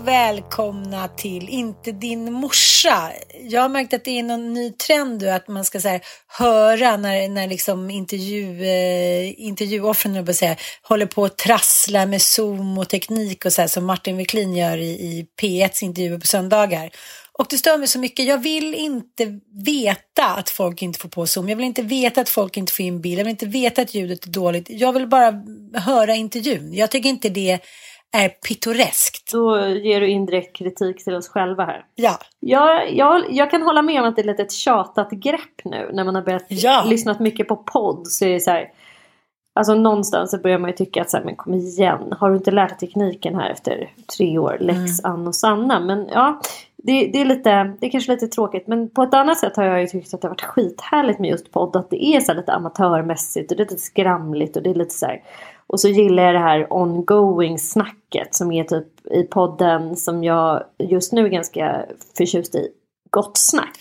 Och välkomna till Inte din morsa. Jag har märkt att det är någon ny trend nu att man ska så här, höra när, när liksom intervju, eh, intervjuoffren säga, håller på att trassla med Zoom och teknik och så här, som Martin Wiklin gör i, i P1s intervjuer på söndagar. Och det stör mig så mycket. Jag vill inte veta att folk inte får på Zoom. Jag vill inte veta att folk inte får in bild. Jag vill inte veta att ljudet är dåligt. Jag vill bara höra intervjun. Jag tycker inte det är pittoreskt. Då ger du indirekt kritik till oss själva här. Ja. Jag, jag, jag kan hålla med om att det är lite ett tjatat grepp nu när man har börjat Ja. lyssnat mycket på podd så är det så här. Alltså någonstans så börjar man ju tycka att så här, men kom igen, har du inte lärt dig tekniken här efter tre år, lex Ann och Sanna. Men ja, det, det är lite, det är kanske lite tråkigt. Men på ett annat sätt har jag ju tyckt att det har varit skithärligt med just podd. Att det är så lite amatörmässigt och det är lite skramligt och det är lite så här. Och så gillar jag det här ongoing snacket som är typ i podden som jag just nu är ganska förtjust i. Gott snack.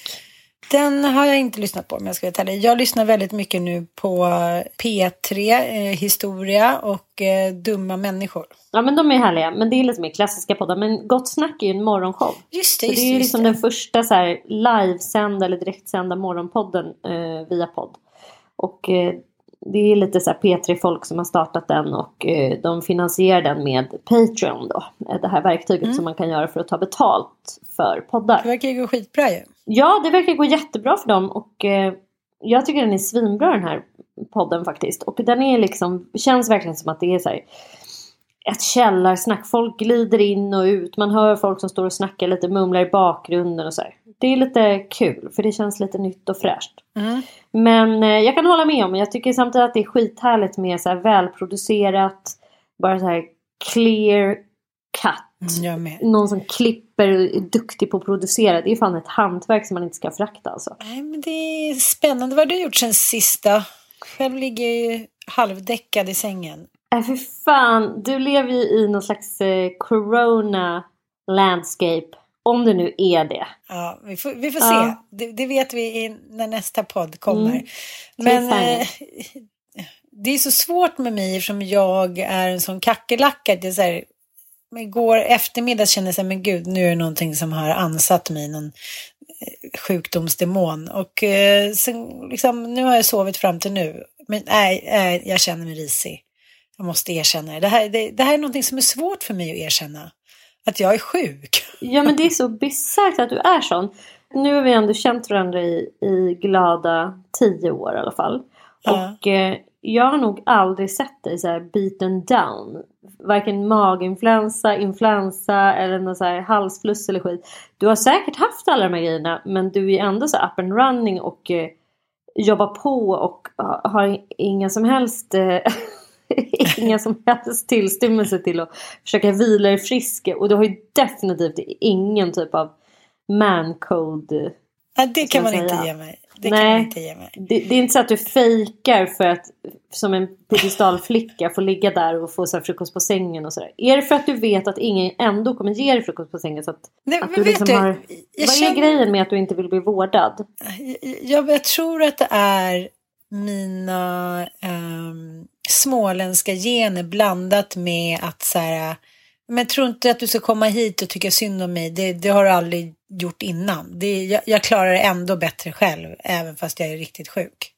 Den har jag inte lyssnat på om jag ska vara ärlig. Jag lyssnar väldigt mycket nu på P3, eh, Historia och eh, Dumma människor. Ja men de är härliga. Men det är lite mer klassiska poddar. Men Gott Snack är ju en morgonshow. Just det, Så just det är ju liksom den första så här livesända eller direktsända morgonpodden eh, via podd. Och eh, det är lite så här P3-folk som har startat den och eh, de finansierar den med Patreon då. Eh, Det här verktyget Mm. som man kan göra för att ta betalt för poddar. Det verkar ju gå skitbra ju. Ja, det verkar gå jättebra för dem och eh, jag tycker den är svinbra den här podden faktiskt. Och den är liksom, känns verkligen som att det är så här ett källarsnack. Folk glider in och ut. Man hör folk som står och snackar lite, mumlar i bakgrunden och så här. Det är lite kul för det känns lite nytt och fräscht. Mm. Men eh, jag kan hålla med om, jag tycker samtidigt att det är skithärligt med så här välproducerat, bara så här clear cut. Mm. Någon som klipper och är duktig på att producera. Det är fan ett hantverk som man inte ska förakta alltså. Nej, men det är spännande. Vad har du gjort sen sista? Själv ligger jag ju halvdäckad i sängen. Äh, för fan, du lever ju i någon slags eh, corona landscape. Om det nu är det. Ja, vi får, vi får Ja. se. Det, det vet vi i, när nästa podd kommer. Mm. Men eh, det är så svårt med mig eftersom jag är en sån kackerlacka. att jag så här, men igår eftermiddag kände jag men gud, nu är det någonting som har ansatt mig, någon eh, sjukdomsdemon. Och eh, sen, liksom, nu har jag sovit fram till nu. Men nej, nej, jag känner mig risig. Jag måste erkänna det. Det här, det, det här är någonting som är svårt för mig att erkänna. att jag är sjuk. Ja men det är så bisarrt att du är sån. Nu har vi ändå känt varandra i, i glada tio år i alla fall. Ja. Och eh, jag har nog aldrig sett dig så här beaten down. Varken maginfluensa, influensa eller någon så här halsfluss eller skit. Du har säkert haft alla de här grejerna men du är ändå så up and running och eh, jobbar på och ha- har inga som helst eh, Inga som helst tillstymmelse till att försöka vila dig frisk. Och du har ju definitivt ingen typ av man-code. Ja, det kan man jag inte säga. ge mig. Det kan Nej. man inte ge mig. Det, det är inte så att du fejkar för att som en piedestalflicka få ligga där och få så frukost på sängen och sådär. Är det för att du vet att ingen ändå kommer ge dig frukost på sängen? Så att, Nej, att du liksom du, har... jag Vad är känner- grejen med att du inte vill bli vårdad? Jag, jag tror att det är mina ehm, småländska gener blandat med att så här, men jag tror inte att du ska komma hit och tycka synd om mig. Det, det har du aldrig gjort innan. Det, jag, jag klarar det ändå bättre själv, även fast jag är riktigt sjuk.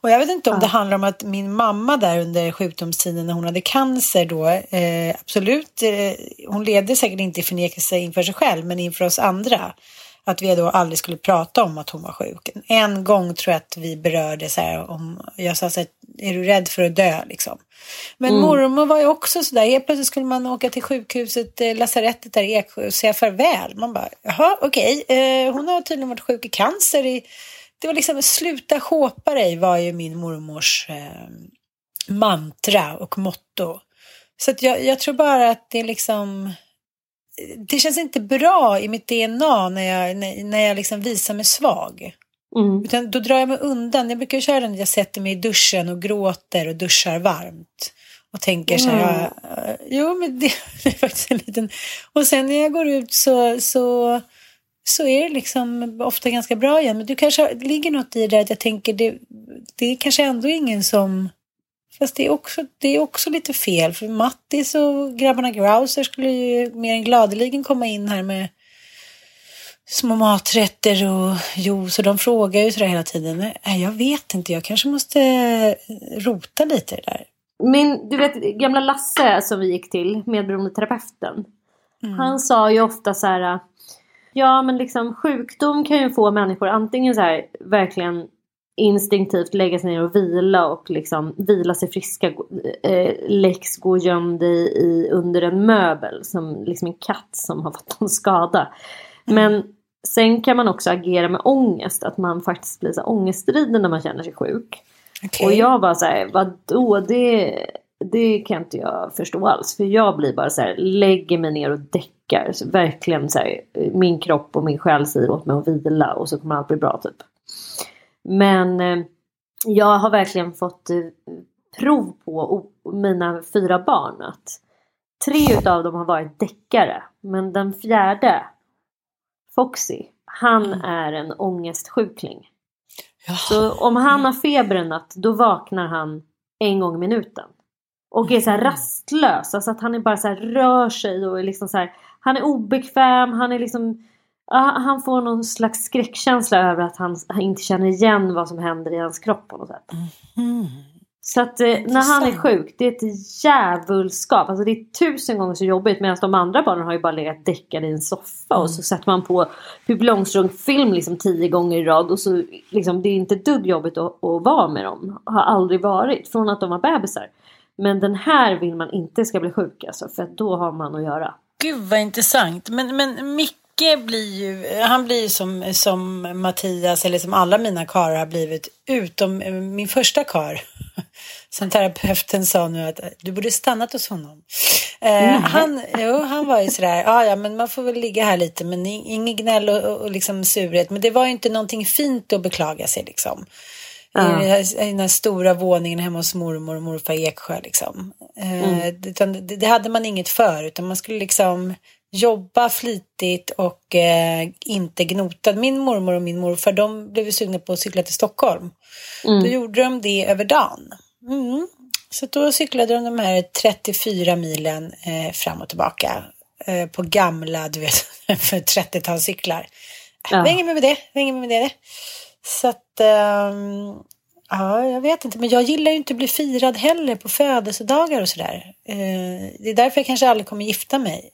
Och jag vet inte om det handlar om att min mamma där under sjukdomstiden när hon hade cancer då, eh, absolut, eh, hon levde säkert inte i förnekelse inför sig själv, men inför oss andra. Att vi då aldrig skulle prata om att hon var sjuk. En gång tror jag att vi berörde så här om, jag sa så här, är du rädd för att dö liksom? Men mormor var ju också sådär, helt plötsligt skulle man åka till sjukhuset, eh, lasarettet där i Eksjö och säga farväl. Man bara, jaha okej, eh, hon har tydligen varit sjuk i cancer i det var liksom sluta håpa dig var ju min mormors eh, mantra och motto. Så jag, jag tror bara att det är liksom det känns inte bra i mitt DNA när jag, när, när jag liksom visar mig svag. Mm. Utan då drar jag mig undan. Jag brukar köra den jag sätter mig i duschen och gråter och duschar varmt. Och tänker så här, mm. jo men det, det är faktiskt en liten... Och sen när jag går ut så, så, så är det liksom ofta ganska bra igen. Men du kanske, ligger något i det där att jag tänker, det, det är kanske ändå ingen som... Fast det är, också, det är också lite fel. För Mattis och grabbarna Grouser skulle ju mer än gladeligen komma in här med små maträtter och juice. Och de frågar ju sådär hela tiden. Nej, jag vet inte, jag kanske måste rota lite i det där. Min, du vet gamla Lasse som vi gick till, medberoendeterapeuten. Han sa ju ofta så här. Ja men liksom sjukdom kan ju få människor antingen så här verkligen instinktivt lägga sig ner och vila och liksom vila sig friska. Eh, Lex gå gömd i, i under en möbel som liksom en katt som har fått en skada. Men sen kan man också agera med ångest. Att man faktiskt blir så ångestriden när man känner sig sjuk. Okej. Och jag bara så här, vadå det, det kan inte jag förstå alls. För jag blir bara så här, lägger mig ner och däckar. Så verkligen så här, min kropp och min själ säger åt mig att vila och så kommer allt bli bra typ. Men eh, jag har verkligen fått eh, prov på, mina fyra barn, att tre utav dem har varit deckare. Men den fjärde, Foxy, han är en ångestsjukling. Så om han har feber en natt, då vaknar han en gång i minuten. Och är så här rastlös, alltså att han är bara så rör sig och är liksom så här, han är obekväm, han är liksom han får någon slags skräckkänsla över att han, han inte känner igen vad som händer i hans kropp på något sätt. Så att eh, när han är sjuk, det är ett djävulskap. Alltså det är tusen gånger så jobbigt medan de andra barnen har ju bara legat däckade i en soffa och så sätter man på Pippi Långstrump-film liksom tio gånger i rad och så liksom det är inte dugg jobbigt att, att vara med dem. Har aldrig varit från att de var bebisar. Men den här vill man inte ska bli sjuk alltså för att då har man att göra. Gud vad intressant. Men, men Micke blir ju, han blir ju som, som Mattias eller som alla mina karlar har blivit. Utom eh, min första kar. Som terapeuten sa nu att du borde stannat hos honom. Eh, han, jo, han var ju sådär, ja ja men man får väl ligga här lite men i- inget gnäll och, och, och liksom surhet. Men det var ju inte någonting fint att beklaga sig liksom. I, den här, I den här stora våningen hemma hos mormor och morfar i Eksjö liksom. Eh, utan det, det hade man inget för utan man skulle liksom jobba flitigt och eh, inte gnota. Min mormor och min morfar de blev sugna på att cykla till Stockholm. Då gjorde de det över dagen. Mm. Så då cyklade de de här 34 milen eh, fram och tillbaka eh, på gamla, du vet, för 30-talscyklar. Ja. Ja. Hänger med med det, hänger med med det. Så att, ehm, ja, jag vet inte, men jag gillar ju inte att bli firad heller på födelsedagar och sådär. Eh, det är därför jag kanske aldrig kommer gifta mig.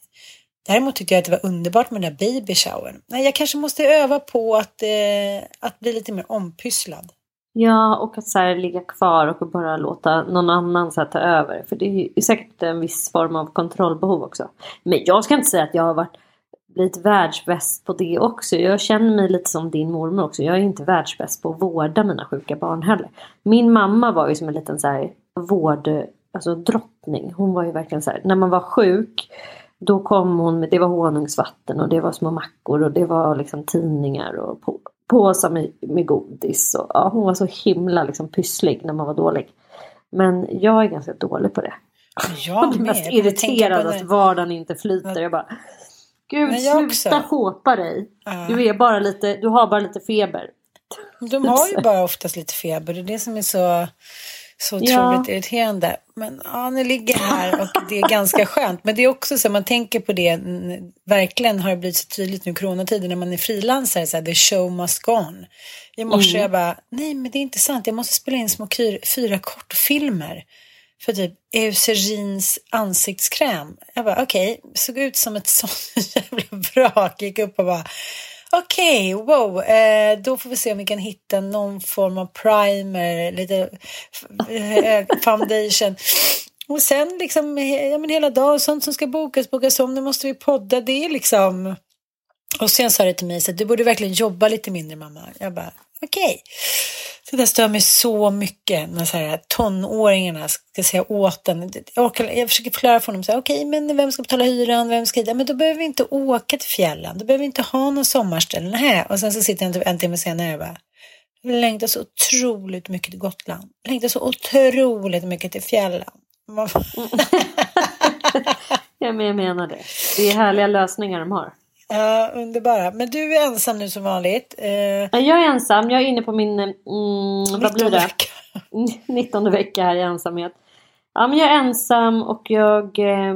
Däremot tyckte jag att det var underbart med den där baby showern. Nej, jag kanske måste öva på att, eh, att bli lite mer ompysslad. Ja, och att så här, ligga kvar och bara låta någon annan så här, ta över. För det är ju säkert en viss form av kontrollbehov också. Men jag ska inte säga att jag har varit blivit världsbäst på det också. Jag känner mig lite som din mormor också. Jag är inte världsbäst på att vårda mina sjuka barn heller. Min mamma var ju som en liten så här vård, alltså drottning. Hon var ju verkligen så här, när man var sjuk då kom hon med, det var honungsvatten och det var små mackor och det var liksom tidningar och på, påsar med, med godis. Och, ja, hon var så himla liksom pysslig när man var dålig. Men jag är ganska dålig på det. Jag blir mest irriterad att vardagen inte flyter. Jag bara, Gud sluta håpa dig. Uh. Du, är bara lite, du har bara lite feber. De har ju bara oftast lite feber. Det är det som är så, så otroligt ja. irriterande. Men ja, nu ligger jag här och det är ganska skönt. Men det är också så, man tänker på det, verkligen har det blivit så tydligt nu coronatider när man är frilansare, så här, the show must go on. I morse mm. jag bara, nej men det är inte sant, jag måste spela in små fyra kortfilmer för typ Eucerins ansiktskräm. Jag bara okej, okay. såg ut som ett sånt jävla vrak. Gick upp och bara okej, okay, wow, eh, då får vi se om vi kan hitta någon form av primer, lite eh, foundation. Och sen liksom ja, men hela dagen, sånt som ska bokas, bokas om, nu måste vi podda, det är liksom... Och sen sa det till mig så att du borde verkligen jobba lite mindre mamma. Jag bara okej. Okay. Det där stör mig så mycket när så här, tonåringarna ska säga åt en. Jag, orkar, jag försöker förklara för honom, okej, okay, men vem ska betala hyran, vem ska... Men då behöver vi inte åka till fjällen, då behöver vi inte ha någon sommarställe. Nej. Och sen så sitter jag typ en timme senare och bara, jag längtar så otroligt mycket till Gotland. Jag längtar så otroligt mycket till fjällen. ja, men jag menar det. Det är härliga lösningar de har. Ja, underbara. Men du är ensam nu som vanligt. Eh... Jag är ensam. Jag är inne på min... Mm, vad blir det? Vecka. 19 vecka här i ensamhet. Ja, men jag är ensam och jag... Eh,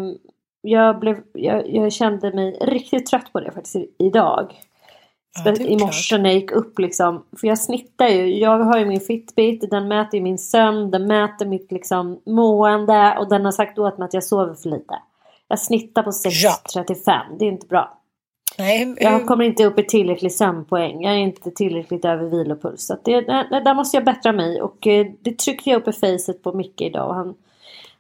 jag, blev, jag, jag, kände mig riktigt trött på det faktiskt idag. Ja, I morse när jag gick upp liksom. För jag snittar ju. Jag har ju min Fitbit. Den mäter ju min sömn. Den mäter mitt liksom mående. Och den har sagt åt mig att jag sover för lite. Jag snittar på 6.35. Ja. Det är inte bra. Nej, jag kommer inte upp i tillräcklig sömnpoäng. Jag är inte tillräckligt över vilopuls. Så det, där, måste jag bättra mig. Och eh, det tryckte jag upp i facet på Micke idag. Han,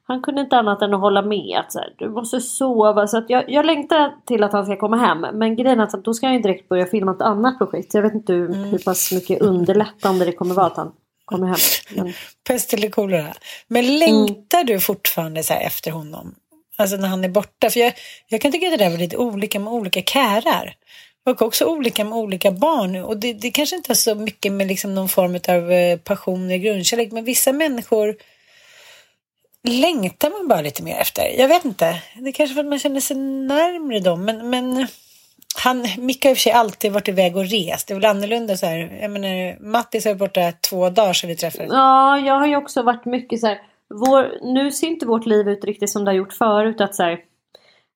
han kunde inte annat än att hålla med. Att så här, du måste sova. Så att jag, jag längtar till att han ska komma hem. Men grejen är att då ska han ju direkt börja filma ett annat projekt. Jag vet inte hur, mm. hur pass mycket underlättande det kommer vara att han kommer hem. Men... Pest eller kolera. Men längtar mm. du fortfarande så efter honom? Alltså när han är borta. För jag, jag kan tycka att det där var lite olika med olika kärar. Och också olika med olika barn. Och det, det kanske inte har så mycket med liksom någon form av eh, passion eller grundkärlek. Men vissa människor längtar man bara lite mer efter. Jag vet inte. Det är kanske för att man känner sig närmre dem. Men, men han, Micke har i och för sig alltid varit iväg och rest. Det är väl annorlunda så här. Jag menar, Mattis har varit borta två dagar sedan vi träffades. Ja, jag har ju också varit mycket så här vår, nu ser inte vårt liv ut riktigt som det har gjort förut. Att så här,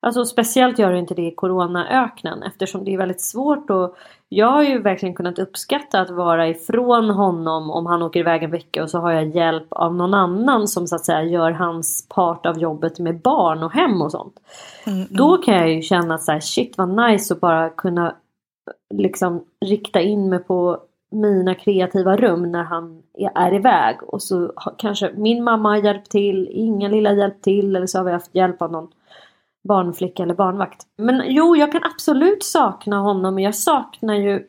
alltså speciellt gör det inte det i coronaöknen eftersom det är väldigt svårt. Och jag har ju verkligen kunnat uppskatta att vara ifrån honom om han åker iväg en vecka och så har jag hjälp av någon annan som så att säga gör hans part av jobbet med barn och hem och sånt. Mm, mm. Då kan jag ju känna att så här, shit vad nice att bara kunna liksom rikta in mig på mina kreativa rum när han är iväg. Och så kanske min mamma har hjälpt till, ingen lilla hjälpt till eller så har vi haft hjälp av någon barnflicka eller barnvakt. Men jo, jag kan absolut sakna honom. Men jag saknar ju,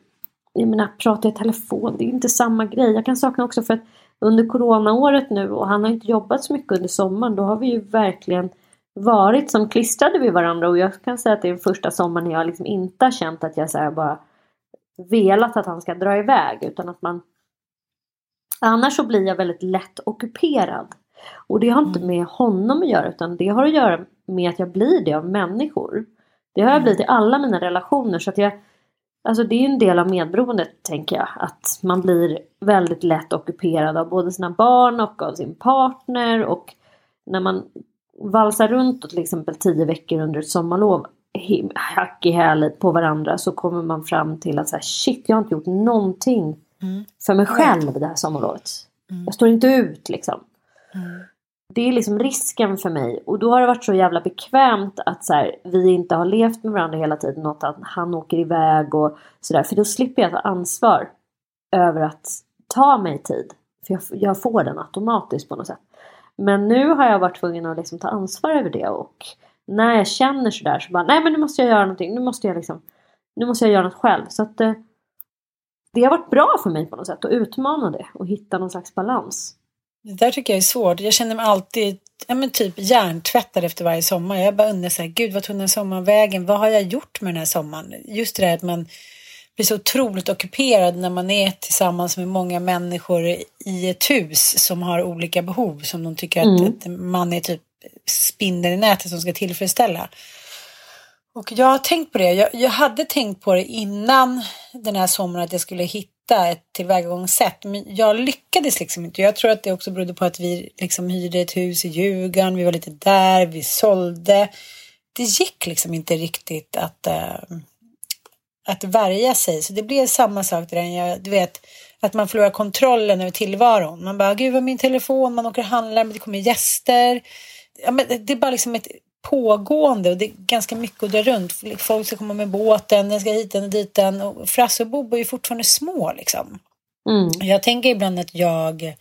jag menar prata i telefon, det är inte samma grej. Jag kan sakna också för att under coronaåret nu och han har inte jobbat så mycket under sommaren. Då har vi ju verkligen varit som klistrade vid varandra och jag kan säga att det är den första sommaren jag liksom inte har känt att jag så bara velat att han ska dra iväg utan att man Annars så blir jag väldigt lätt ockuperad. Och det har inte mm. med honom att göra utan det har att göra med att jag blir det av människor. Det har jag mm. blivit i alla mina relationer så att jag Alltså det är en del av medberoendet tänker jag. Att man blir väldigt lätt ockuperad av både sina barn och av sin partner. Och när man valsar runt till exempel tio veckor under ett sommarlov hack i häl på varandra så kommer man fram till att så här, shit jag har inte gjort någonting mm. för mig själv det här sommarlovet. Mm. Jag står inte ut liksom. Mm. det är liksom risken för mig. Och då har det varit så jävla bekvämt att så här, vi inte har levt med varandra hela tiden. Något att han åker iväg och sådär. För då slipper jag ta ansvar över att ta mig tid. För jag, jag får den automatiskt på något sätt. Men nu har jag varit tvungen att liksom ta ansvar över det. Och när jag känner sådär så bara, nej men nu måste jag göra någonting. Nu måste jag liksom, nu måste jag göra något själv. Så att eh, det har varit bra för mig på något sätt att utmana det och hitta någon slags balans. Det där tycker jag är svårt. Jag känner mig alltid ja, men typ hjärntvättad efter varje sommar. Jag bara undrar så här, gud vad tog den här sommaren vägen? Vad har jag gjort med den här sommaren? Just det där att man blir så otroligt ockuperad när man är tillsammans med många människor i ett hus som har olika behov som de tycker mm. att, att man är typ spindeln i nätet som ska tillfredsställa. Och jag har tänkt på det. Jag, jag, hade tänkt på det innan den här sommaren att jag skulle hitta ett tillvägagångssätt. Men jag lyckades liksom inte. Jag tror att det också berodde på att vi liksom hyrde ett hus i Ljugarn. Vi var lite där, vi sålde. Det gick liksom inte riktigt att, äh, att värja sig. Så det blev samma sak där. Jag, du vet, att man förlorar kontrollen över tillvaron. Man bara, gud vad min telefon, man åker och handlar, men det kommer gäster. Ja, men det är bara liksom ett pågående och det är ganska mycket att dra runt. Folk ska komma med båten, den ska hit och dit. Och Frasse och Bobo är fortfarande små liksom. Mm. Jag tänker ibland att jag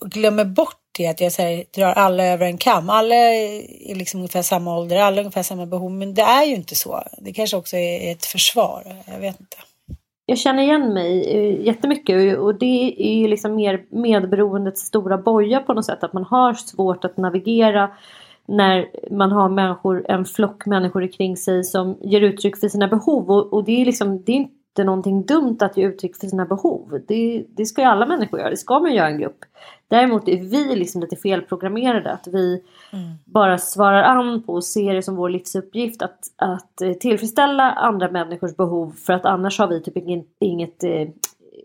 glömmer bort det, att jag här, drar alla över en kam. Alla är liksom ungefär samma ålder, alla har ungefär samma behov, men det är ju inte så. Det kanske också är ett försvar, jag vet inte. Jag känner igen mig eh, jättemycket och det är ju liksom mer medberoendets stora boja på något sätt. Att man har svårt att navigera när man har människor, en flock människor kring sig som ger uttryck för sina behov. Och, och det är liksom, det är inte någonting dumt att ge uttryck för sina behov. Det, det ska ju alla människor göra, det ska man göra i en grupp. Däremot är vi liksom lite felprogrammerade. Att vi mm. bara svarar an på och ser det som vår livsuppgift att, att eh, tillfredsställa andra människors behov. För att annars har vi typ inget, inget eh,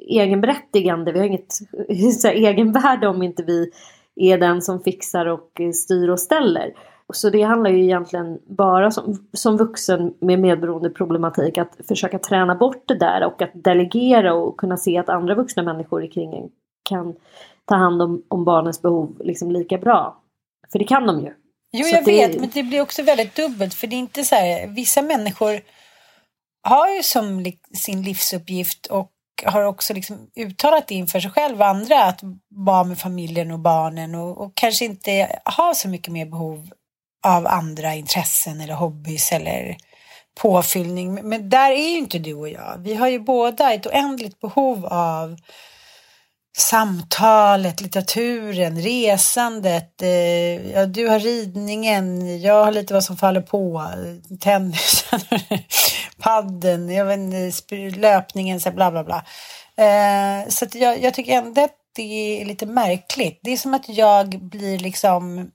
egenberättigande. Vi har inget så här, egenvärde om inte vi är den som fixar och eh, styr och ställer. Så det handlar ju egentligen bara som, som vuxen med medberoende problematik att försöka träna bort det där och att delegera och kunna se att andra vuxna människor kring en kan ta hand om, om barnens behov liksom lika bra. För det kan de ju. Jo, jag det... vet, men det blir också väldigt dubbelt för det är inte så här, vissa människor har ju som sin livsuppgift och har också liksom uttalat det inför sig själv och andra att vara med familjen och barnen och, och kanske inte har så mycket mer behov av andra intressen eller hobbys eller påfyllning. Men där är ju inte du och jag. Vi har ju båda ett oändligt behov av samtalet, litteraturen, resandet. Eh, ja, du har ridningen, jag har lite vad som faller på. Tennisen, padden, jag vet inte, löpningen, så bla bla bla. Eh, så jag, jag tycker ändå att det är lite märkligt. Det är som att jag blir liksom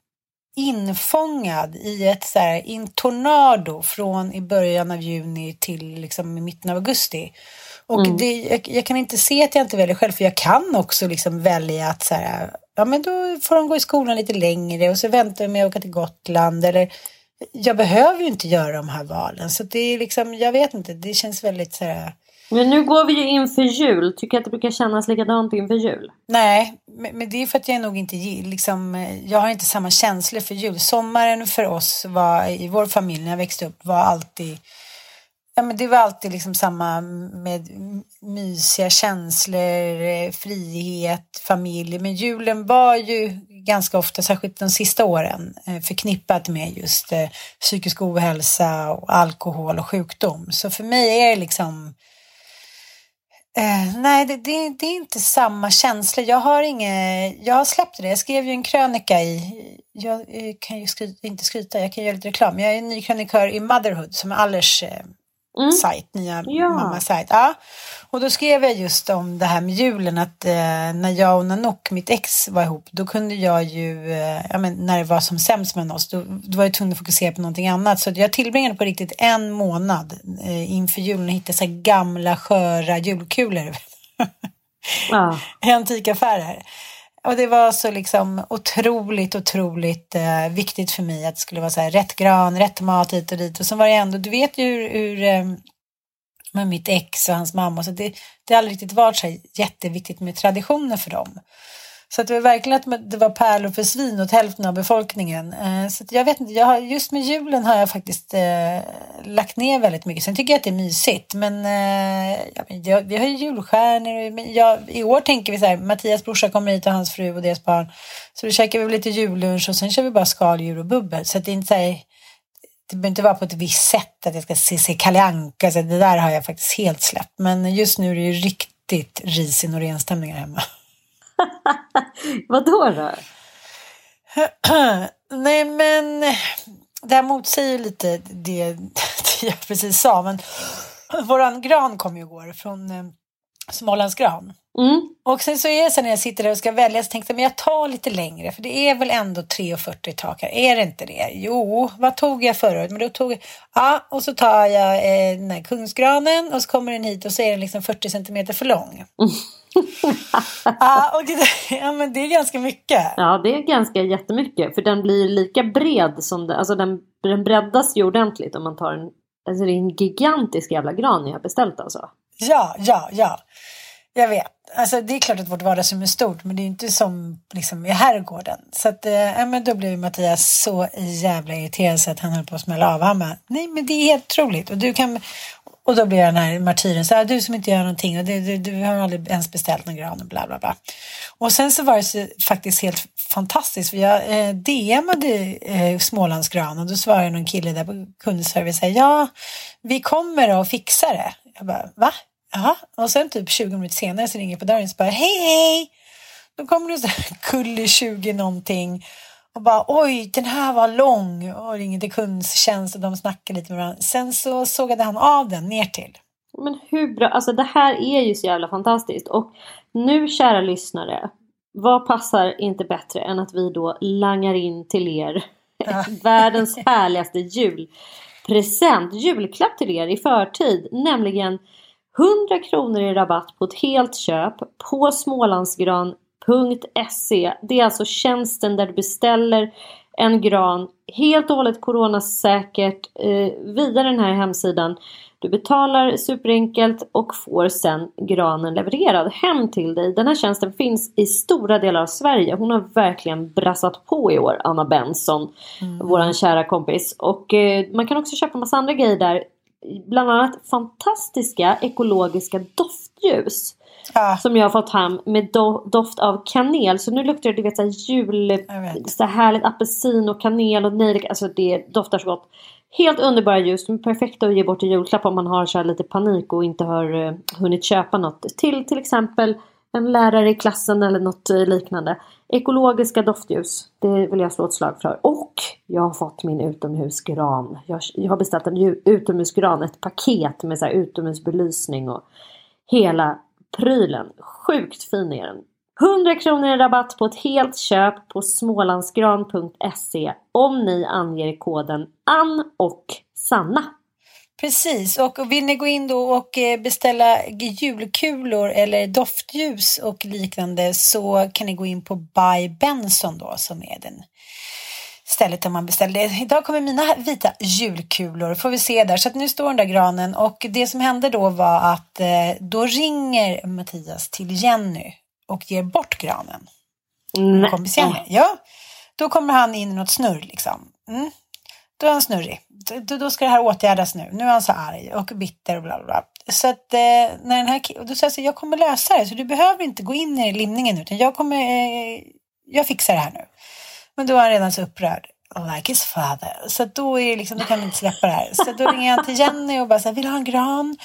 infångad i ett så här, in tornado från i början av juni till liksom i mitten av augusti. Och mm. det, jag, jag, kan inte se att jag inte väljer själv, för jag kan också liksom välja att så här, ja men då får de gå i skolan lite längre och så väntar jag med att åka till Gotland eller jag behöver ju inte göra de här valen. Så det är liksom, jag vet inte, det känns väldigt så här, men nu går vi ju inför jul. Tycker jag att det brukar kännas likadant inför jul? Nej, men det är för att jag nog inte liksom, jag har inte samma känslor för jul. Sommaren för oss var, i vår familj när jag växte upp, var alltid Ja, men det var alltid liksom samma med mysiga känslor, eh, frihet, familj. Men julen var ju ganska ofta, särskilt de sista åren, eh, förknippat med just eh, psykisk ohälsa och alkohol och sjukdom. Så för mig är det liksom Eh, nej, det, det, det, är inte samma känsla. Jag har inget, jag har släppt det. Jag skrev ju en krönika i, jag kan ju skryta, inte skryta, jag kan göra lite reklam. Jag är en ny krönikör i Motherhood som är Allers eh, mm. sajt, nya ja. mamma-sajt. Ja. Och då skrev jag just om det här med julen att eh, när jag och Nanook, mitt ex, var ihop då kunde jag ju, eh, ja, men, när det var som sämst med oss, då, då var jag tvungen att fokusera på någonting annat. Så jag tillbringade på riktigt en månad eh, inför julen och hittade så gamla sköra julkulor. ja. I antikaffärer. Och det var så liksom otroligt, otroligt eh, viktigt för mig att det skulle vara så här rätt gran, rätt mat hit och dit. Och så var det ändå, du vet ju hur, hur eh, med mitt ex och hans mamma, så det, det har aldrig riktigt varit så här jätteviktigt med traditioner för dem. Så att det var verkligen att det var pärlor för svin åt hälften av befolkningen. Eh, så att jag vet inte, jag har, just med julen har jag faktiskt eh, lagt ner väldigt mycket. Sen tycker jag att det är mysigt. Men eh, ja, jag, vi har ju julstjärnor. Men jag, I år tänker vi så här, Mattias brorsa kommer hit och hans fru och deras barn. Så då käkar vi lite jullunch och sen kör vi bara skaldjur och bubbel. Så att det är inte så här, det behöver inte vara på ett visst sätt att jag ska se, se Kalle Anka. Så det där har jag faktiskt helt släppt. Men just nu är det ju riktigt risig Norén-stämning här hemma. Vad då då? Nej men det här motsäger lite det, det jag precis sa. Men våran gran kom ju igår från eh, Smålands gran. Mm. Och sen så är det så när jag sitter där och ska välja så tänkte jag men jag tar lite längre för det är väl ändå 3,40 tak här. Är det inte det? Jo, vad tog jag förra året? Men då tog jag, ja och så tar jag eh, den här kungsgranen och så kommer den hit och så är den liksom 40 centimeter för lång. ja, och det, ja, men det är ganska mycket. Ja, det är ganska jättemycket. För den blir lika bred som den, alltså den, den breddas ju ordentligt om man tar en, alltså det är en gigantisk jävla gran jag har beställt alltså. Ja, ja, ja. Jag vet. Alltså, det är klart att vårt vardagsrum är stort men det är inte som liksom, i herrgården. Så att, eh, men då blev Mattias så jävla irriterad så att han höll på att smälla av. Han bara, nej men det är helt otroligt. Och, du kan, och då blir den här martyren så här, du som inte gör någonting och du, du, du har aldrig ens beställt någon gran och bla bla bla. Och sen så var det så, faktiskt helt fantastiskt för jag eh, DMade eh, Smålandsgran och då svarade någon kille där på kundservice här, ja vi kommer och fixar det. Jag bara, va? Jaha, och sen typ 20 minuter senare så ringer jag på dörren och bara hej hej. Då kommer det så här kullig 20 någonting och bara oj den här var lång och ringer till kundtjänst och de snackar lite med varandra. Sen så sågade han av den ner till. Men hur bra, alltså det här är ju så jävla fantastiskt och nu kära lyssnare, vad passar inte bättre än att vi då langar in till er Ja. världens härligaste julpresent, julklapp till er i förtid, nämligen 100 kronor i rabatt på ett helt köp på smålandsgran.se. Det är alltså tjänsten där du beställer en gran helt och hållet coronasäkert eh, via den här hemsidan. Du betalar superenkelt och får sen granen levererad hem till dig. Den här tjänsten finns i stora delar av Sverige. Hon har verkligen brassat på i år, Anna Benson, våran kära kompis. Och eh, man kan också köpa massa andra grejer där. Bland annat fantastiska ekologiska doftljus. Ja, Som jag har fått hem med do- doft av kanel. Så nu luktar det du vet, så här jul, så här härligt apelsin och kanel och nejlika. Alltså det doftar så gott. Helt underbara ljus. De är perfekta att ge bort i julklapp om man har så lite panik och inte har eh, hunnit köpa något. Till till exempel en lärare i klassen eller något eh, liknande. Ekologiska doftljus. Det vill jag slå ett slag för. Och jag har fått min utomhusgran. Jag, jag har beställt en utomhusgran. Ett paket med så här utomhusbelysning och hela prylen. Sjukt fin är den. 100 kronor i rabatt på ett helt köp på smålandsgran.se om ni anger koden Ann och Sanna precis. Och vill ni gå in då och eh, beställa julkulor eller doftljus och liknande så kan ni gå in på By Benson då som är den stället där man beställer. Idag kommer mina vita julkulor, får vi se där. Så att nu står den där granen och det som hände då var att eh, då ringer Mattias till Jenny och ger bort granen. Nej. kompis Jenny. Ja, då kommer han in i något snurr liksom. Mm. Då är han snurrig. Då, då ska det här åtgärdas nu. Nu är han så arg och bitter och bla bla bla. Så att eh, när den här och då säger jag så jag kommer lösa det så du behöver inte gå in i limningen utan jag kommer, eh, jag fixar det här nu. Men då är han redan så upprörd. Like his father. Så då, är det liksom, då kan vi inte släppa det här. Så då ringer han till Jenny och bara så här, vill du ha en gran?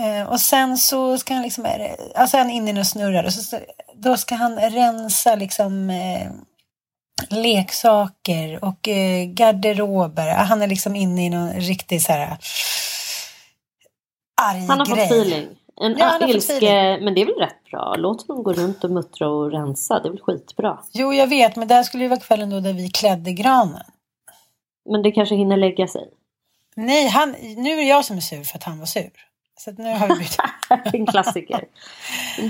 Eh, och sen så ska han liksom, eh, alltså han in inne och snurrar och så, så, då ska han rensa liksom eh, leksaker och eh, garderober. Han är liksom inne i någon riktig så här arg Han har grej. fått feeling. En Ja, han har fått ilske, men det är väl rätt bra. Låt honom gå runt och muttra och rensa. Det är väl skitbra. Jo, jag vet, men det här skulle ju vara kvällen då där vi klädde granen. Men det kanske hinner lägga sig. Nej, han, nu är det jag som är sur för att han var sur. Så nu har vi bytt. en klassiker.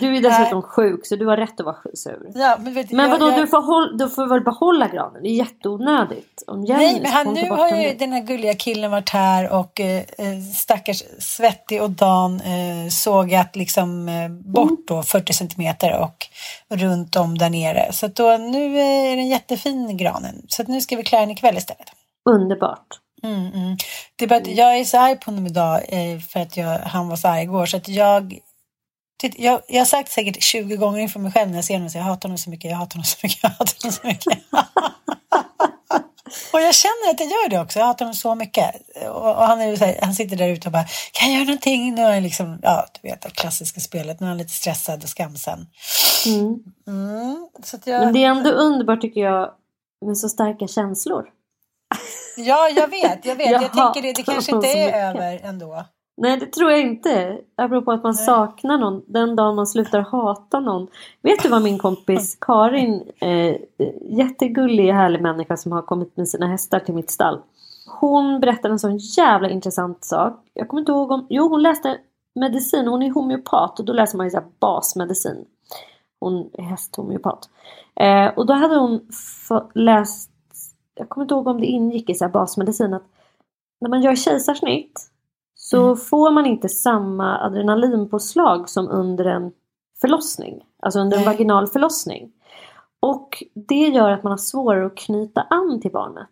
Du är dessutom sjuk så du har rätt att vara sur. Ja, men vet, Men vadå, jag- du, får håll, du får väl behålla granen? Det är jätteonödigt. Om Jenny Nej, men han, nu har ju den här gulliga killen varit här och eh, eh, stackars Svettig och Dan eh, sågat liksom eh, bort då 40 centimeter och runt om där nere. Så då, nu är den jättefin granen. Så nu ska vi klä den ikväll istället. Underbart. Mm, mm. Det är att jag är så arg på honom idag eh, för att jag, han var så arg igår. Så att jag, jag, jag har sagt säkert 20 gånger inför mig själv när jag ser honom så jag hatar honom så mycket, jag hatar honom så mycket, jag hatar honom så mycket. och jag känner att jag gör det också, jag hatar honom så mycket. Och, och han, är så här, han sitter där ute och bara, kan jag göra någonting? Nu är han liksom, ja du vet det klassiska spelet, nu är han lite stressad och skamsen. Mm. Mm, jag, Men det är ändå underbart tycker jag med så starka känslor. Ja, jag vet, jag vet. Jag tänker det, det kanske inte är över ändå. Nej det tror jag inte. Apropå att man saknar någon. Den dagen man slutar hata någon. Vet du vad min kompis Karin, eh, jättegullig härlig människa som har kommit med sina hästar till mitt stall. Hon berättade en sån jävla intressant sak. Jag kommer inte ihåg om, jo hon läste medicin, hon är homeopat och då läser man ju så basmedicin. Hon är hästhomeopat. Eh, och då hade hon läst, jag kommer inte ihåg om det ingick i så här basmedicin att när man gör kejsarsnitt så får man inte samma adrenalinpåslag som under en förlossning. Alltså under en Nej. vaginal förlossning. Och det gör att man har svårare att knyta an till barnet.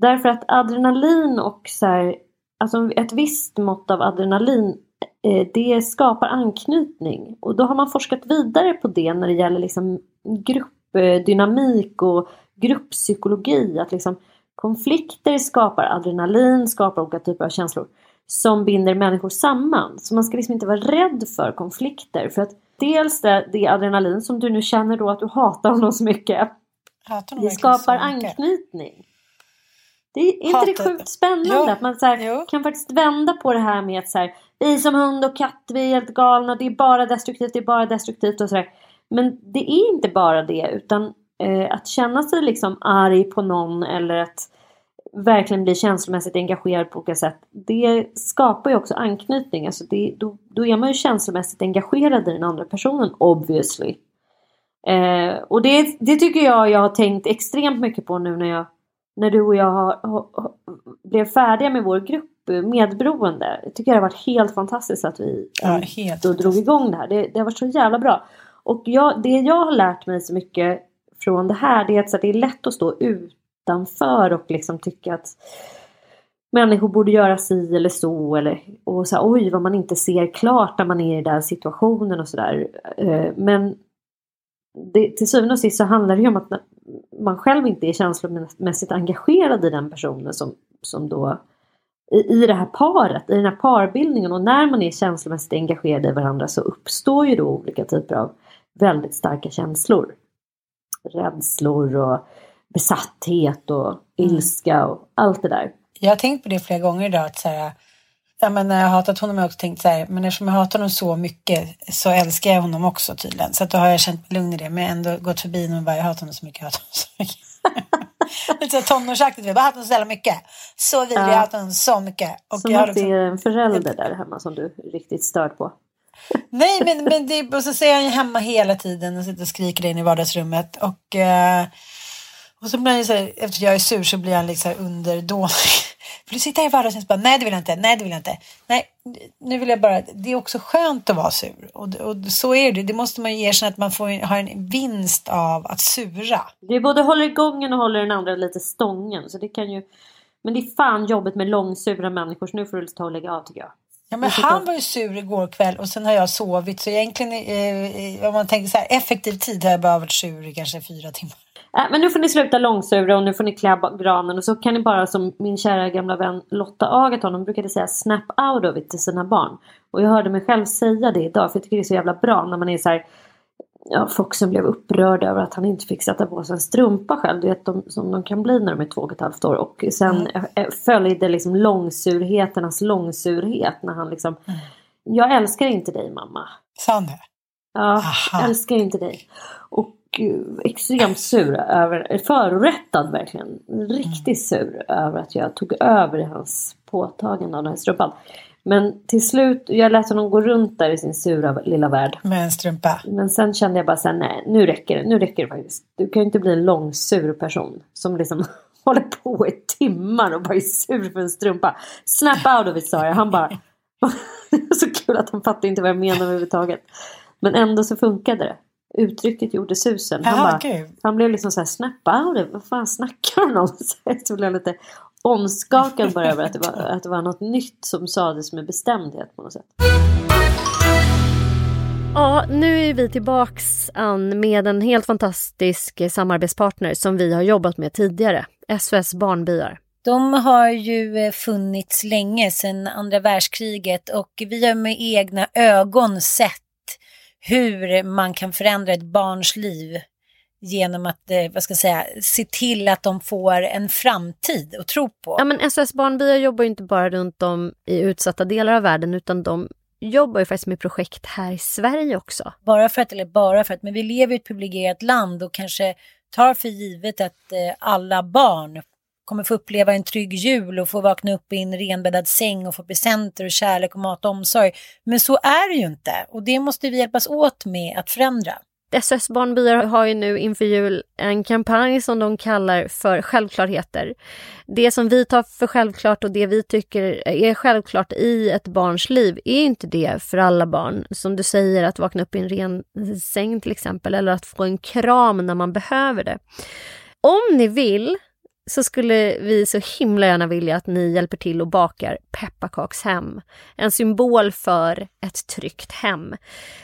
Därför att adrenalin och så här, alltså ett visst mått av adrenalin eh, det skapar anknytning. Och då har man forskat vidare på det när det gäller liksom gruppdynamik och grupppsykologi. Att liksom konflikter skapar adrenalin, skapar olika typer av känslor som binder människor samman. Så man ska liksom inte vara rädd för konflikter. För att dels det, det adrenalin som du nu känner då att du hatar honom så mycket. Hatar Det skapar anknytning. Det är inte det sjukt spännande Jo, att man så här, kan faktiskt vända på det här med att så här, vi som hund och katt, vi är helt galna, det är bara destruktivt, det är bara destruktivt och sådär. Men det är inte bara det utan att känna sig liksom arg på någon eller att verkligen bli känslomässigt engagerad på olika sätt. Det skapar ju också anknytning. Alltså det, då, då är man ju känslomässigt engagerad i den andra personen obviously. Eh, och det, det tycker jag jag har tänkt extremt mycket på nu när, jag, när du och jag har, har, har, blev färdiga med vår grupp eh, medberoende. Jag tycker det har varit helt fantastiskt att vi Ja, eh, då drog igång det här. Det, det har varit så jävla bra. Och jag, det jag har lärt mig så mycket från det här det är att så det är lätt att stå utanför och liksom tycka att människor borde göra si eller så. Eller, och så här, oj vad man inte ser klart när man är i den situationen och sådär. Eh, men det, till syvende och sist så handlar det ju om att man själv inte är känslomässigt engagerad i den personen som, som då i, i det här paret, i den här parbildningen och när man är känslomässigt engagerad i varandra så uppstår ju då olika typer av väldigt starka känslor. Rädslor och besatthet och ilska och allt det där. Jag har tänkt på det flera gånger idag. Att så här, ja, men när jag har hatat honom har jag också tänkt så här, men eftersom jag hatar honom så mycket så älskar jag honom också tydligen. Så att då har jag känt mig lugn i det. Men har ändå gått förbi honom och bara, jag hatar honom så mycket, jag hatar honom så mycket. Lite tonårsaktigt, jag bara hatar honom så jävla mycket. Så vidrig, Ja. jag hatar honom så mycket. Och Som jag har att det liksom- är en förälder där hemma som du riktigt störd på. Nej, men, men det, och så säger han ju hemma hela tiden och sitter och skriker in i vardagsrummet. Och, eh, och så blir han ju så här, eftersom jag är sur så blir han liksom underdånig. Vill du sitta här i vardagsrummet? Bara, Nej, det vill jag inte. Nej, det vill jag inte. Nej, nu vill jag bara. Det är också skönt att vara sur. Och, och så är det. Det måste man ju erkänna att man får ha en vinst av att sura. Det både håller igången och håller den andra lite stången. Så det kan ju... Men det är fan jobbigt med långsura människor så nu får du ta och lägga av tycker jag. Ja, men han var ju sur igår kväll och sen har jag sovit. Så egentligen, eh, om man tänker så här, effektiv tid har jag bara varit sur i kanske fyra timmar. Äh, men nu får ni sluta långsura och nu får ni klä granen och så kan ni bara som min kära gamla vän Lotta Agaton hon brukade säga snap out of it till sina barn. Och jag hörde mig själv säga det idag för jag tycker det är så jävla bra när man är så här Ja, som blev upprörda över att han inte fick sätta på sig en strumpa själv. Du vet de, som de kan bli när de är två och ett halvt år. Och sen mm. följde liksom långsurheternas långsurhet när han liksom Jag älskar inte dig mamma. Sa han det? Ja, Aha. älskar inte dig. Och uh, extremt sur över, förorättad verkligen. Riktigt sur över att jag tog över hans påtagande av den här strumpan. Men till slut, jag lät honom gå runt där i sin sura lilla värld. Med en strumpa. Men sen kände jag bara så här, nej nu räcker det, nu räcker det faktiskt. Du kan ju inte bli en långsur person som liksom håller på i timmar och bara är sur för en strumpa. Snap out of it sa jag. Han bara, så kul att han fattade inte vad jag menade överhuvudtaget. Men ändå så funkade det. Uttrycket gjorde susen. Han, Jaha, bara, han blev liksom så här snap out of it. Vad fan snackar han om? Så jag lite omskakad bara över att det, var, att det var något nytt som sades med bestämdhet på något sätt. Ja, nu är vi tillbaks Ann med en helt fantastisk samarbetspartner som vi har jobbat med tidigare. SOS Barnbyar. De har ju eh, funnits länge, sedan andra världskriget och vi har med egna ögon sett hur man kan förändra ett barns liv genom att, eh, vad ska jag säga, se till att de får en framtid att tro på. Ja, men SOS Barnbyar jobbar ju inte bara runt om i utsatta delar av världen utan de jobbar ju faktiskt med projekt här i Sverige också. Bara för att, eller bara för att, men vi lever i ett privilegierat land och kanske tar för givet att eh, alla barn kommer få uppleva en trygg jul och få vakna upp i en renbäddad säng och få presenter och kärlek och mat och omsorg. Men så är det ju inte och det måste vi hjälpas åt med att förändra. SOS Barnbyar har ju nu inför jul en kampanj som de kallar för självklarheter. Det som vi tar för självklart och det vi tycker är självklart i ett barns liv är inte det för alla barn. Som du säger, att vakna upp i en ren säng till exempel eller att få en kram när man behöver det. Om ni vill så skulle vi så himla gärna vilja att ni hjälper till och bakar pepparkakshem. En symbol för ett tryggt hem.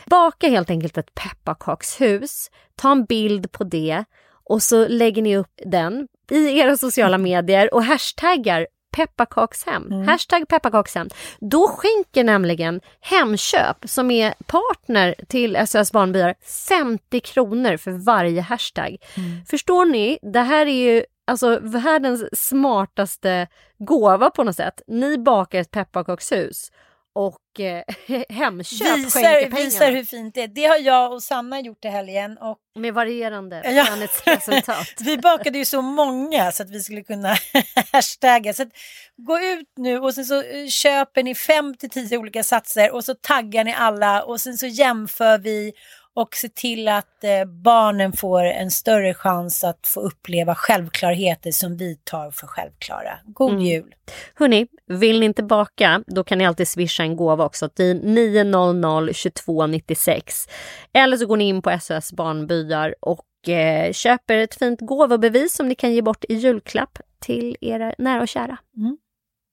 Baka helt enkelt ett pepparkakshus, ta en bild på det och så lägger ni upp den i era sociala medier och hashtaggar pepparkakshem. Mm. Hashtag pepparkakshem. Då skänker nämligen Hemköp, som är partner till SOS Barnbyar, 50 kronor för varje hashtag. Mm. Förstår ni? Det här är ju alltså världens smartaste gåva på något sätt. Ni bakar ett pepparkakshus och eh, Hemköp skänker Visar, pengarna. visar hur fint det är. Det har jag och Sanna gjort i helgen och Med varierande Ja. skönhetsresultat. vi bakade ju så många så att vi skulle kunna hashtagga. Så att gå ut nu och sen så eh, köper ni 5 till 10 olika satser och så taggar ni alla och sen så jämför vi och ser till att eh, barnen får en större chans att få uppleva självklarheter som vi tar för självklara. God Mm. jul! Hörni, vill ni inte baka, då kan ni alltid swisha en gåva också till 900 2296. Eller så går ni in på SOS Barnbyar och eh, köper ett fint gåvobevis som ni kan ge bort i julklapp till era nära och kära.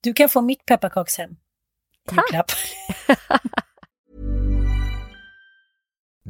Du kan få mitt pepparkakshem. Tack.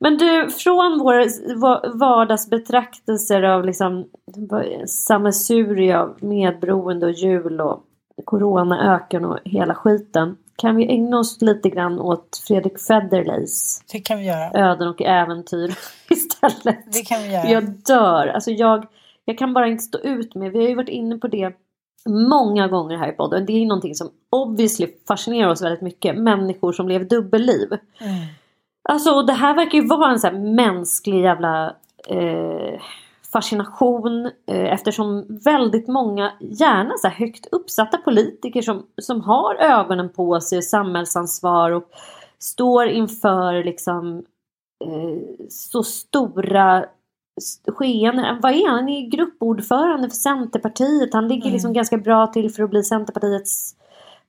Men du, från vår va- vardagsbetraktelser av liksom sammelsurium av medberoende och jul och coronaöken och hela skiten. Kan vi ägna oss lite grann åt Fredrik Federleys Det kan vi göra. öden och äventyr istället? Det kan vi göra. Jag dör. Alltså jag, jag kan bara inte stå ut med. Vi har ju varit inne på det många gånger här i podden. Det är ju någonting som obviously fascinerar oss väldigt mycket. Människor som lever dubbelliv. Mm. Alltså och det här verkar ju vara en sån här mänsklig jävla eh, fascination eh, eftersom väldigt många, gärna så högt uppsatta politiker som, som har ögonen på sig, samhällsansvar och står inför liksom eh, så stora skeenden. Vad är han? Han är gruppordförande för Centerpartiet. Han ligger liksom ganska bra till för att bli Centerpartiets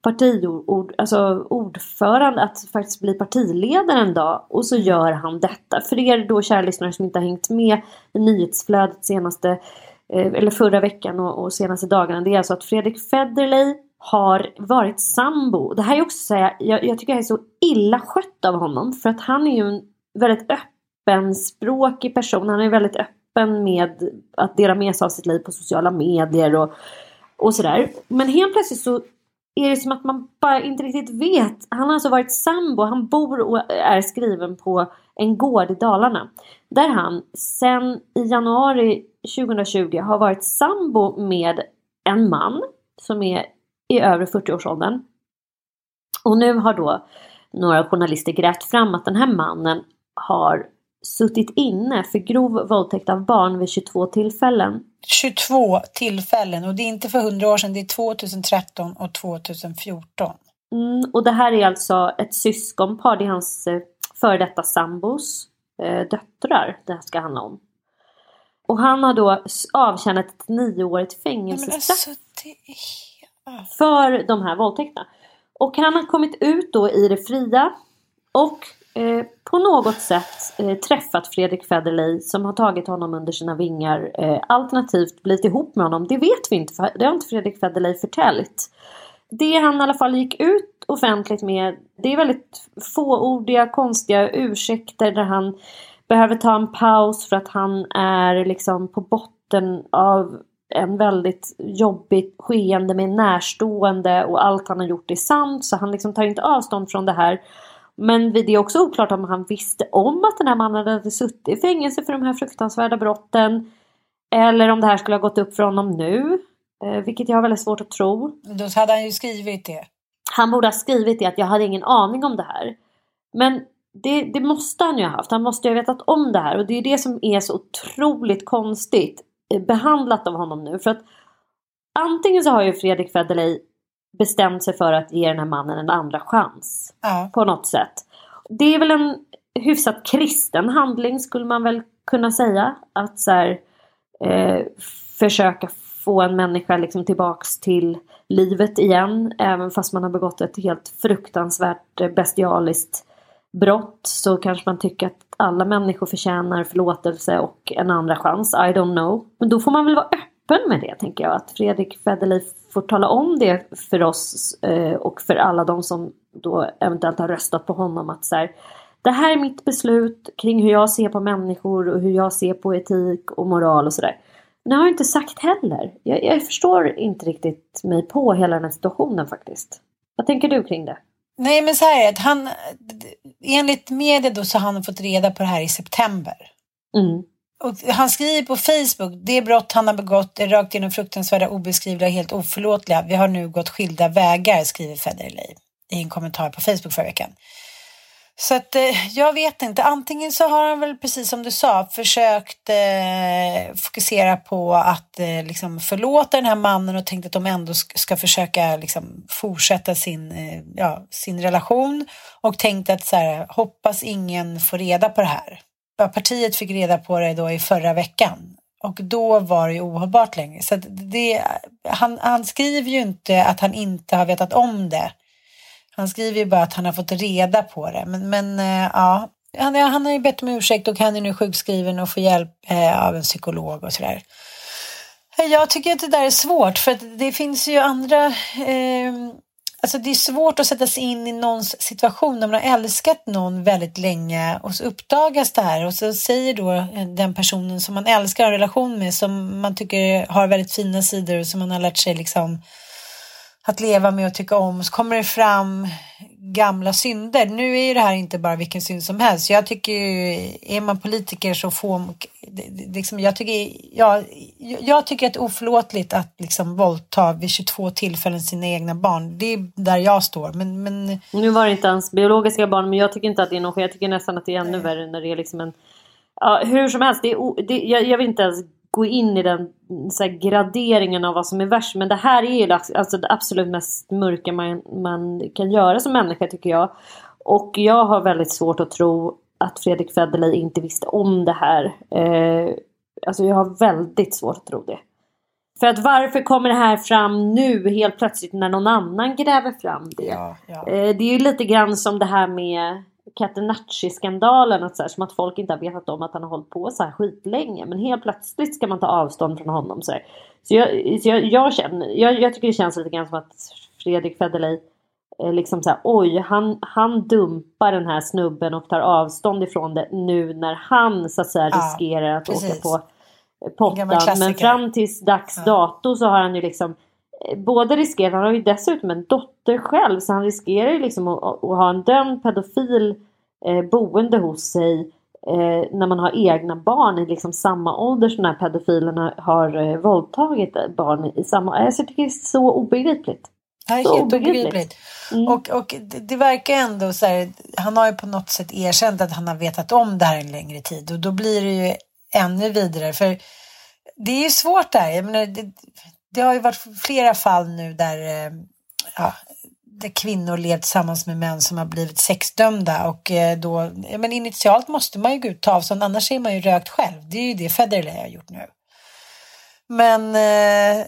partiord, alltså ordförande att faktiskt bli partiledare en dag och så gör han detta. För er då kära lyssnare som inte har hängt med i nyhetsflödet senaste eh, eller förra veckan och, och senaste dagarna. Det är alltså att Fredrik Federley har varit sambo. Det här är också så här, jag, jag tycker det är så illa skött av honom för att han är ju en väldigt öppenspråkig person. Han är väldigt öppen med att dela med sig av sitt liv på sociala medier och, och sådär. Men helt plötsligt så är det som att man bara inte riktigt vet. Han har alltså varit sambo, han bor och är skriven på en gård i Dalarna. Där han sen i januari 2020 har varit sambo med en man som är i övre 40-årsåldern. Och nu har då några journalister grävt fram att den här mannen har suttit inne för grov våldtäkt av barn vid 22 tillfällen. 22 tillfällen och det är inte för 100 år sedan, det är 2013 och 2014. Mm, och det här är alltså ett syskonpar, det är hans eh, före detta sambos eh, döttrar det här ska handla om. Och han har då avtjänat ett nioårigt fängelsestraff alltså, är... för de här våldtäkterna. Och han har kommit ut då i det fria och eh, på något sätt eh, träffat Fredrik Federley som har tagit honom under sina vingar. Eh, alternativt blivit ihop med honom. Det vet vi inte för det har inte Fredrik Federley förtäljt. Det han i alla fall gick ut offentligt med det är väldigt fåordiga konstiga ursäkter där han behöver ta en paus för att han är liksom på botten av en väldigt jobbigt skeende med närstående och allt han har gjort är sant så han liksom tar inte avstånd från det här. Men det är också oklart om han visste om att den här mannen hade suttit i fängelse för de här fruktansvärda brotten. Eller om det här skulle ha gått upp för honom nu. Eh, vilket jag har väldigt svårt att tro. Då hade han ju skrivit det. Han borde ha skrivit det att jag hade ingen aning om det här. Men det, det måste han ju ha haft. Han måste ju ha vetat om det här. Och det är det som är så otroligt konstigt eh, behandlat av honom nu. För att antingen så har ju Fredrik Federley bestämt sig för att ge den här mannen en andra chans. Ja. På något sätt. Det är väl en hyfsat kristen handling skulle man väl kunna säga. Att så här, eh, försöka få en människa liksom tillbaks till livet igen. Även fast man har begått ett helt fruktansvärt eh, bestialiskt brott så kanske man tycker att alla människor förtjänar förlåtelse och en andra chans. I don't know. Men då får man väl vara öppen med det tänker jag. Att Fredrik Federley får tala om det för oss eh, och för alla de som då eventuellt har röstat på honom. Att så här, det här är mitt beslut kring hur jag ser på människor och hur jag ser på etik och moral och sådär. Men det har jag inte sagt heller. Jag, jag förstår inte riktigt mig på hela den här situationen faktiskt. Vad tänker du kring det? Nej men så här är det, han, enligt media då så har han fått reda på det här i september. Mm. Och han skriver på Facebook, det brott han har begått är rakt igenom fruktansvärda, obeskrivliga, helt oförlåtliga. Vi har nu gått skilda vägar, skriver Federley i en kommentar på Facebook förra veckan. Så att eh, jag vet inte, antingen så har han väl precis som du sa försökt eh, fokusera på att eh, liksom förlåta den här mannen och tänkt att de ändå ska försöka liksom, fortsätta sin, eh, ja, sin relation och tänkt att så här, hoppas ingen får reda på det här. Ja, partiet fick reda på det då i förra veckan och då var det ju ohållbart längre. Så det, han, han skriver ju inte att han inte har vetat om det. Han skriver ju bara att han har fått reda på det. Men, men eh, ja, han, han har ju bett om ursäkt och han är nu sjukskriven och får hjälp eh, av en psykolog och sådär. Eh, jag tycker att det där är svårt för att det finns ju andra eh, Alltså det är svårt att sätta sig in i någons situation när man har älskat någon väldigt länge och så uppdagas det här. Och så säger då eh, den personen som man älskar och en relation med som man tycker har väldigt fina sidor och som man har lärt sig liksom att leva med och tycka om. Så kommer det fram gamla synder. Nu är ju det här inte bara vilken synd som helst. Jag tycker ju, är man politiker så får liksom, jag, tycker, ja, jag tycker att det är oförlåtligt att liksom våldta vid 22 tillfällen sina egna barn. Det är där jag står. Men, men... Nu var det inte ens biologiska barn men jag tycker inte att det är något Jag tycker nästan att det är ännu värre när det är liksom en Ja, hur som helst, det är, det, jag, jag vill inte ens gå in i den så graderingen av vad som är värst. Men det här är ju alltså, det absolut mest mörka man, man kan göra som människa tycker jag. Och jag har väldigt svårt att tro att Fredrik Federley inte visste om det här. Eh, alltså jag har väldigt svårt att tro det. För att varför kommer det här fram nu helt plötsligt när någon annan gräver fram det? Ja, ja. Eh, det är ju lite grann som det här med Catenacci-skandalen. Att så här, som att folk inte har vetat om att han har hållit på så här skitlänge. Men helt plötsligt ska man ta avstånd från honom. Så, så, jag, så jag, jag, känner, jag, jag, tycker det känns lite grann som att Fredrik Federley eh, liksom så här, oj, han, han dumpar den här snubben och tar avstånd ifrån det nu när han så att säga ja, riskerar att precis. åka på pottan. Men fram tills dags dato så har han ju liksom eh, både riskerat, han har ju dessutom en dotter själv så han riskerar ju liksom att, att ha en dömd pedofil eh, boende hos sig eh, när man har egna barn i liksom samma ålder som de här pedofilerna har eh, våldtagit barn i samma... Alltså jag tycker det är så obegripligt. Det är helt obegripligt. Mm. Och, och det, det, verkar ändå så här, han har ju på något sätt erkänt att han har vetat om det här en längre tid och då blir det ju ännu vidare. För det är ju svårt där. Jag menar, det, det har ju varit flera fall nu där eh, ja, där kvinnor levt tillsammans med män som har blivit sexdömda och eh, då, men initialt måste man ju gå ut och ta avstånd annars är man ju rökt själv. Det är ju det Federley har gjort nu. Men eh,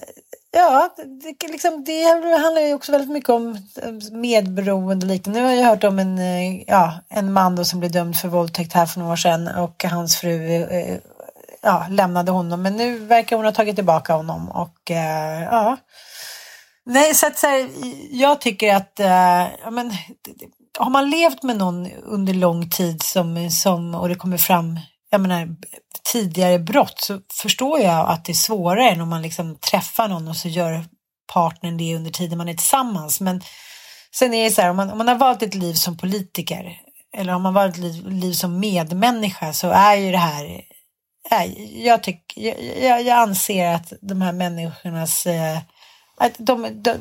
ja, det, liksom, det handlar ju också väldigt mycket om medberoende och liknande. Nu har jag hört om en, ja, en man då som blev dömd för våldtäkt här för några år sedan och hans fru ja, lämnade honom. Men nu verkar hon ha tagit tillbaka honom och eh, ja Nej, så att så här, jag tycker att eh, ja, men, har man levt med någon under lång tid som, som, och det kommer fram jag menar, tidigare brott så förstår jag att det är svårare än om man liksom träffar någon och så gör partnern det under tiden man är tillsammans. Men sen är det så här, om man, om man har valt ett liv som politiker eller om man valt ett liv, liv som medmänniska så är ju det här jag, tycker, jag, jag anser att de här människornas eh, att de, de,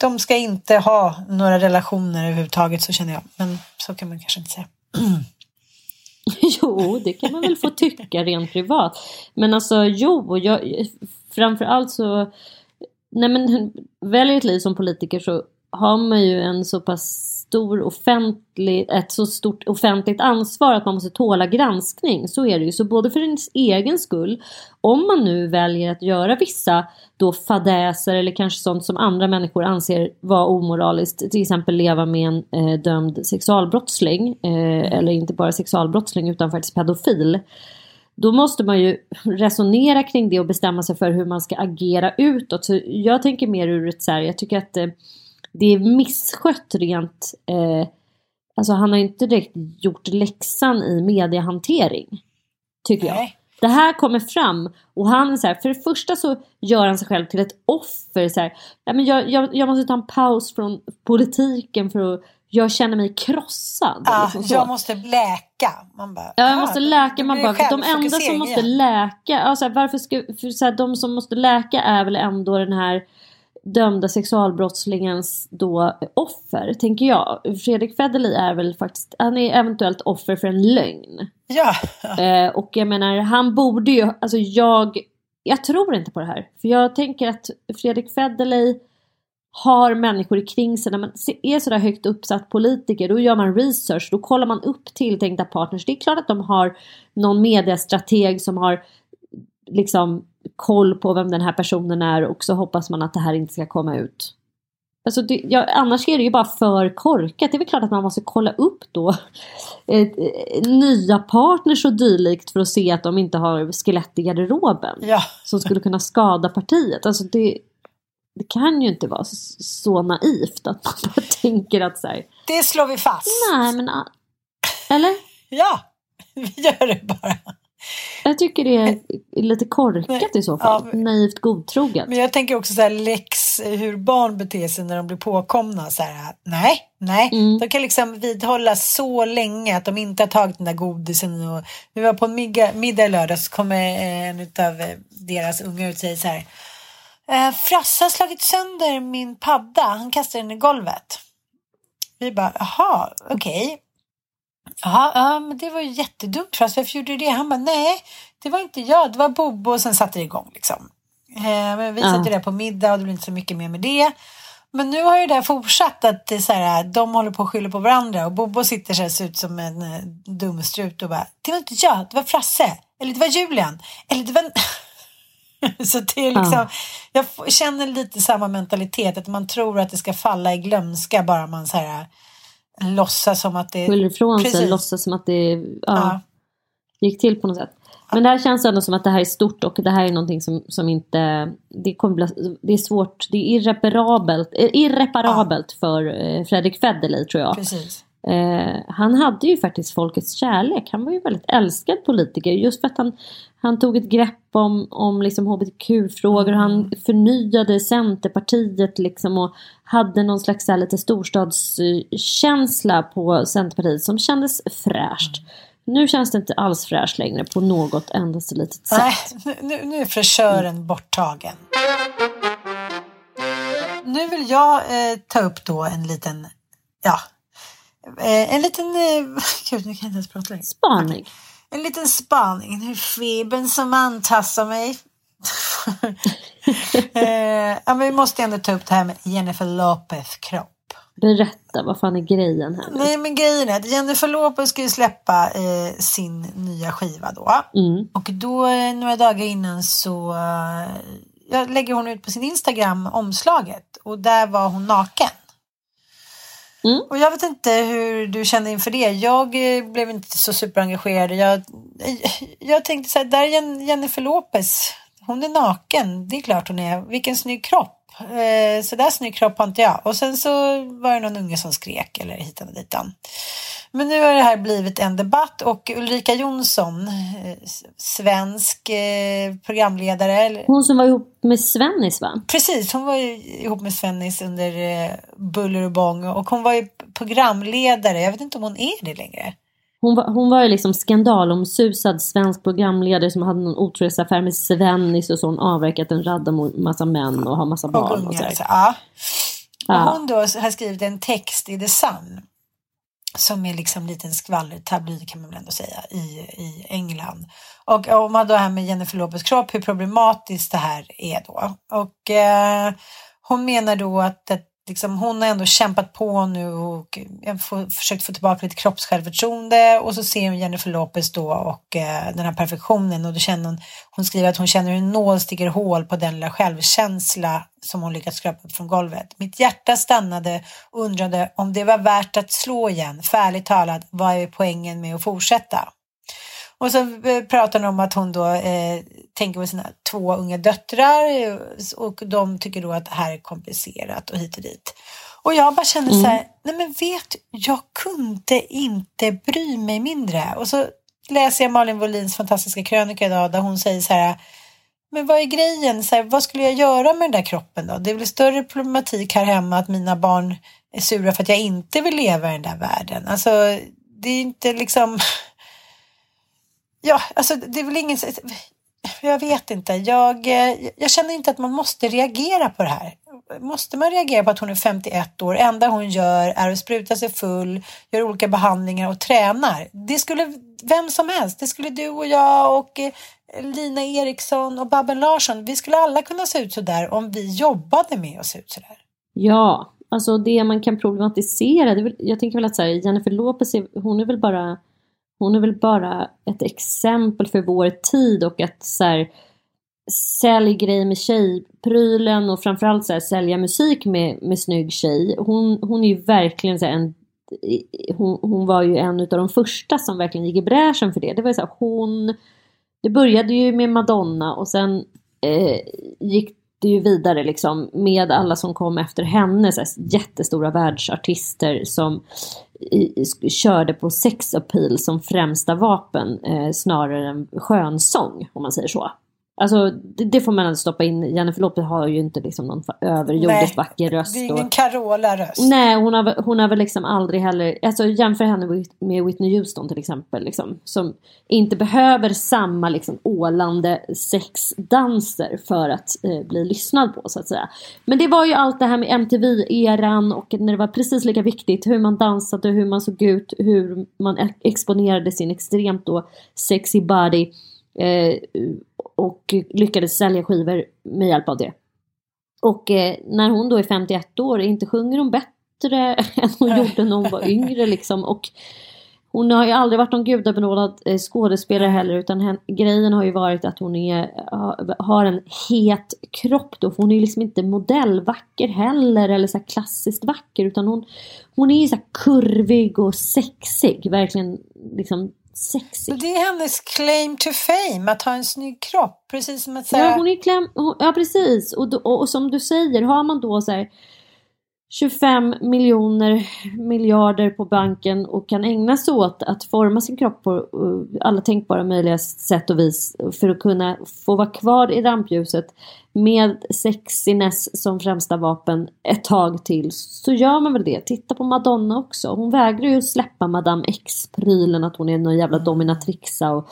de ska inte ha några relationer överhuvudtaget, så känner jag. Men så kan man kanske inte säga. jo, det kan man väl få tycka rent privat. Men alltså jo, jag, framförallt så Nej men väljer ett liv som politiker så har man ju en så pass stor offentlig, ett så stort offentligt ansvar att man måste tåla granskning. Så är det ju. Så både för ens egen skull, om man nu väljer att göra vissa då fadäser eller kanske sånt som andra människor anser vara omoraliskt, till exempel leva med en eh, dömd sexualbrottsling, eh, eller inte bara sexualbrottsling utan faktiskt pedofil. Då måste man ju resonera kring det och bestämma sig för hur man ska agera utåt. Så jag tänker mer ur ett så här, jag tycker att eh, det är misskött rent, eh, alltså han har inte direkt gjort läxan i mediehantering. Tycker jag. Nej. Det här kommer fram och han så här, för det första så gör han sig själv till ett offer. Så här, ja, men jag, jag, jag måste ta en paus från politiken för att jag känner mig krossad. Ja, liksom jag måste läka. Man bara, ja, jag måste läka. Man bara, de enda som måste läka, alltså, varför ska, för, så här, de som måste läka är väl ändå den här dömda sexualbrottslingens då offer, tänker jag. Fredrik Federley är väl faktiskt, han är eventuellt offer för en lögn. Ja. Eh, och jag menar, han borde ju, alltså jag, jag tror inte på det här. För jag tänker att Fredrik Federley har människor kring sig. När man är sådär högt uppsatt politiker då gör man research. Då kollar man upp tilltänkta partners. Det är klart att de har någon mediastrateg som har liksom koll på vem den här personen är och så hoppas man att det här inte ska komma ut. Alltså det, ja, annars är det ju bara för korkat. Det är väl klart att man måste kolla upp då eh, nya partners och dylikt för att se att de inte har skelett i garderoben. Ja. Som skulle kunna skada partiet. Alltså det, det kan ju inte vara så, så naivt att man bara tänker att så här, Det slår vi fast. Nej men... Eller? Ja, vi gör det bara. Jag tycker det är lite korkat i så fall. Ja, Naivt godtroget. Men jag tänker också så här oss hur barn beter sig när de blir påkomna. Så här, nej, nej. Mm. De kan liksom vidhålla så länge att de inte har tagit den där godisen. Och vi var på en middag, middag i lördags så kommer en av deras unga ut och säger så här. Eh, Frasse har slagit sönder min padda. Han kastar den i golvet. Vi bara, jaha, okej. Okay. Ja, ja, men det var ju jättedumt Frasse. Varför gjorde du det? Han bara, nej, det var inte jag. Det var Bobo och sen satte det igång liksom. Eh, men vi satt ju där på middag och det blev inte så mycket mer med det. Men nu har ju det här fortsatt att det så här, de håller på att skylla på varandra och Bobo sitter så här, ser ut som en uh, dumstrut och bara, det var inte jag, det var Frasse. Eller det var Julian. Eller det var... så det är liksom, ja. jag känner lite samma mentalitet, att man tror att det ska falla i glömska bara man så här låtsas som att det... Skyller ifrån sig, låtsas som att det ja, ja. gick till på något sätt. Men det här känns ändå som att det här är stort och det här är någonting som, som inte... Det, kommer bli, det är svårt, det är irreparabelt, irreparabelt ja. för eh, Fredrik Federley tror jag. Precis. Eh, han hade ju faktiskt folkets kärlek. Han var ju väldigt älskad politiker just för att han, han tog ett grepp om, om liksom hbtq-frågor. Mm. Han förnyade Centerpartiet liksom och hade någon slags här, lite storstadskänsla på Centerpartiet som kändes fräscht. Mm. Nu känns det inte alls fräscht längre på något endaste litet sätt. Nej, nu, nu är fräschören mm. borttagen. Nu vill jag eh, ta upp då en liten, ja, en liten, eh, gud nu kan jag inte ens prata längre. Spaning. En liten spaning, hur febern som antassar mig. eh, vi måste ändå ta upp det här med Jennifer Lopez kropp. Berätta, vad fan är grejen här? Nej men grejen är att Jennifer Lopez ska ju släppa eh, sin nya skiva då. Mm. Och då eh, några dagar innan så eh, lägger hon ut på sin Instagram omslaget och där var hon naken. Mm. Och jag vet inte hur du kände inför det. Jag eh, blev inte så superengagerad. Jag, eh, jag tänkte så här, där är Jennifer Lopez. Hon är naken. Det är klart hon är. Vilken snygg kropp. Eh, så där snygg kropp har inte jag. Och sen så var det någon unge som skrek eller hitan och ditan. Men nu har det här blivit en debatt och Ulrika Jonsson, eh, svensk eh, programledare. Hon som var ihop med Svennis va? Precis, hon var ihop med Svennis under buller och bång och hon var ju programledare. Jag vet inte om hon är det längre. Hon var, hon var ju liksom skandalomsusad svensk programledare som hade någon otrohetsaffär med Svennis och så hon avverkat en radda massa män och har massa barn. Och, och så alltså, ja. ja. Och hon då har skrivit en text i The Sun som är liksom en liten skvallertabloid kan man väl ändå säga i, i England. Och om man då här med Jennifer Lopez kropp, hur problematiskt det här är då. Och eh, hon menar då att, att liksom, hon har ändå kämpat på nu och eh, får, försökt få tillbaka lite kroppssjälvförtroende och så ser hon Jennifer Lopez då och eh, den här perfektionen och då känner hon, hon skriver att hon känner hur en nål sticker hål på den lilla självkänsla som hon lyckats skrapa upp från golvet. Mitt hjärta stannade och undrade om det var värt att slå igen. Färligt talat, vad är poängen med att fortsätta? Och så eh, pratar hon om att hon då eh, tänker på sina två unga döttrar eh, och de tycker då att det här är komplicerat och hit och dit. Och jag bara känner mm. så här, nej men vet jag kunde inte bry mig mindre. Och så läser jag Malin Wohlins fantastiska krönika idag där hon säger så här, men vad är grejen? Så här, vad skulle jag göra med den där kroppen då? Det är väl större problematik här hemma att mina barn är sura för att jag inte vill leva i den där världen. Alltså, det är inte liksom Ja, alltså det är väl ingen... Jag vet inte. Jag, eh, jag känner inte att man måste reagera på det här. Måste man reagera på att hon är 51 år? enda hon gör är att spruta sig full, gör olika behandlingar och tränar. Det skulle vem som helst. Det skulle du och jag och eh, Lina Eriksson och Babben Larsson. Vi skulle alla kunna se ut så där om vi jobbade med att se ut så där. Ja, alltså det man kan problematisera. Det väl, jag tänker väl att så här, Jennifer Lopez, hon är väl bara hon är väl bara ett exempel för vår tid och att så här, sälj grejer med tjejprylen och framförallt så här, sälja musik med, med snygg tjej. Hon, hon är ju verkligen så här, en hon, hon, var ju en av de första som verkligen gick i bräschen för det. Det var så här, hon Det började ju med Madonna och sen eh, gick det ju vidare liksom med alla som kom efter henne, så jättestora världsartister som i, körde på sex appeal som främsta vapen eh, snarare än skönsång om man säger så. Alltså det, det får man alltså stoppa in. Jennifer Lopez har ju inte liksom någon överjordiskt vacker röst. Det är ingen Carola-röst. Nej, hon har, hon har väl liksom aldrig heller, alltså jämför henne med Whitney Houston till exempel. Liksom, som inte behöver samma liksom ålande sexdanser för att eh, bli lyssnad på så att säga. Men det var ju allt det här med MTV-eran och när det var precis lika viktigt hur man dansade, hur man såg ut, hur man exponerade sin extremt då sexy body. Eh, och lyckades sälja skivor med hjälp av det. Och eh, när hon då är 51 år, inte sjunger hon bättre än hon gjorde när hon var yngre liksom. Och hon har ju aldrig varit någon gudabenådad eh, skådespelare heller utan hen, grejen har ju varit att hon är, har en het kropp då. För hon är ju liksom inte modellvacker heller eller så klassiskt vacker utan hon, hon är ju så kurvig och sexig. Verkligen liksom sexig. Det är hennes claim to fame, att ha en snygg kropp. Precis som att säga... Ja, hon är kläm... ja precis. Och, och, och, som du säger, har man då så här 25 miljoner miljarder på banken och kan ägna sig åt att forma sin kropp på eh, alla tänkbara möjliga sätt och vis för att kunna få vara kvar i rampljuset med sexiness som främsta vapen ett tag till så gör man väl det. Titta på Madonna också. Hon vägrar ju släppa Madame X-prylen att hon är någon jävla dominatrixa och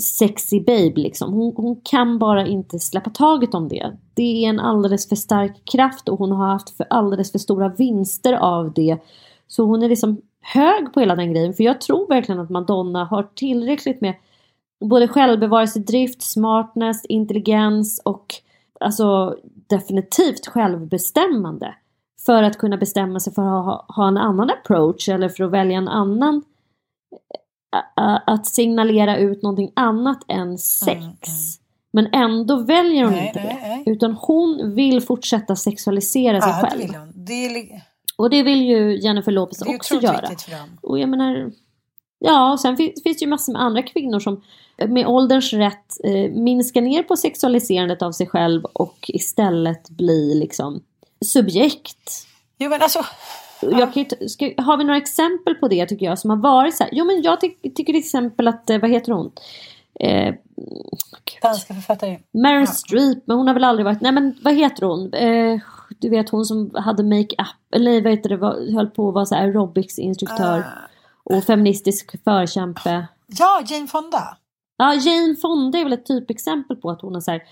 sexy babe liksom. Hon, hon, kan bara inte släppa taget om det. Det är en alldeles för stark kraft och hon har haft för alldeles för stora vinster av det. Så hon är liksom hög på hela den grejen. För jag tror verkligen att Madonna har tillräckligt med både självbevarelsedrift, smartness, intelligens och alltså definitivt självbestämmande. För att kunna bestämma sig för att ha, ha en annan approach eller för att välja en annan att signalera ut någonting annat än sex. Mm, mm. Men ändå väljer hon nej, inte nej, det. Nej. Utan hon vill fortsätta sexualisera sig ja, själv. Det vill hon. Det är... Och det vill ju Jennifer Lopez också göra. Och jag menar, ja, och sen finns, finns det ju massor med andra kvinnor som med ålderns rätt eh, minskar ner på sexualiserandet av sig själv och istället blir liksom subjekt. Jo men alltså jag kan ska, har vi några exempel på det tycker jag som har varit så här? Jo men jag ty tycker till exempel att, eh, vad heter hon? Eh, Danska författare. Meryl ja. Streep, men hon har väl aldrig varit, nej men vad heter hon? Eh, du vet hon som hade make-up, eller vad heter det, var, höll på att vara så aerobics instruktör. Uh. Och feministisk förkämpe. Ja, Jane Fonda. Ja, Jane Fonda är väl ett typexempel på att hon har så här,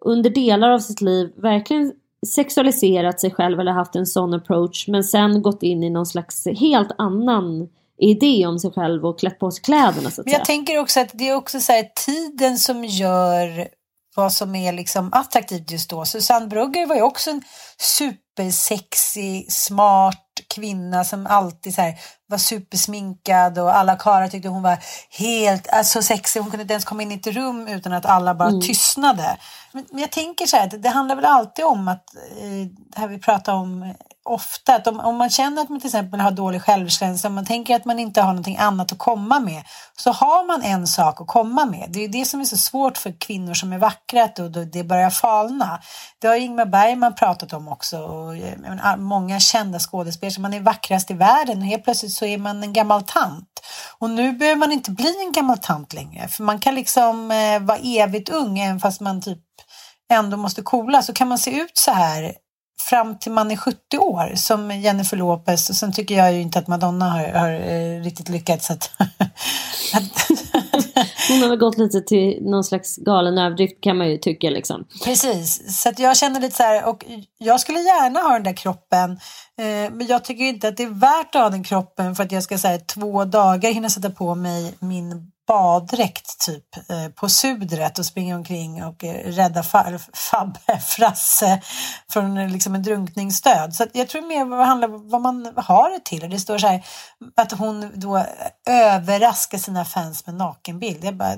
under delar av sitt liv verkligen sexualiserat sig själv eller haft en sån approach men sen gått in i någon slags helt annan idé om sig själv och klätt på sig kläderna så att Men jag säga. tänker också att det är också så här, tiden som gör vad som är liksom attraktivt just då. Susanne Brugger var ju också en supersexig, smart kvinna som alltid så här, var supersminkad och alla karlar tyckte hon var helt alltså, sexig. Hon kunde inte ens komma in i ett rum utan att alla bara mm. tystnade. Men, men, jag tänker så här, det, det handlar väl alltid om att, eh, det här vi pratar om ofta att om, om man känner att man till exempel har dålig självkänsla, om man tänker att man inte har någonting annat att komma med, så har man en sak att komma med. Det är det som är så svårt för kvinnor som är vackra, att då, då det börjar falna. Det har Ingmar Bergman pratat om också, och eh, menar, många kända skådespelare, man är vackrast i världen och helt plötsligt så är man en gammal tant. Och nu behöver man inte bli en gammal tant längre, för man kan liksom eh, vara evigt ung, även fast man typ ändå måste coola, så kan man se ut så här fram till man är 70 år som Jennifer Lopez och sen tycker jag ju inte att Madonna har, har eh, riktigt lyckats. Att Hon har väl gått lite till någon slags galen överdrift kan man ju tycka liksom. Precis, så att jag känner lite så här och jag skulle gärna ha den där kroppen eh, men jag tycker inte att det är värt att ha den kroppen för att jag ska säga två dagar hinna sätta på mig min baddräkt typ eh, på sudret och springa omkring och eh, rädda Fabbe, Frasse från eh, liksom en drunkningsstöd. Så jag tror mer vad handlar vad man har det till. Det står så här att hon då överraskar sina fans med nakenbild. Jag bara,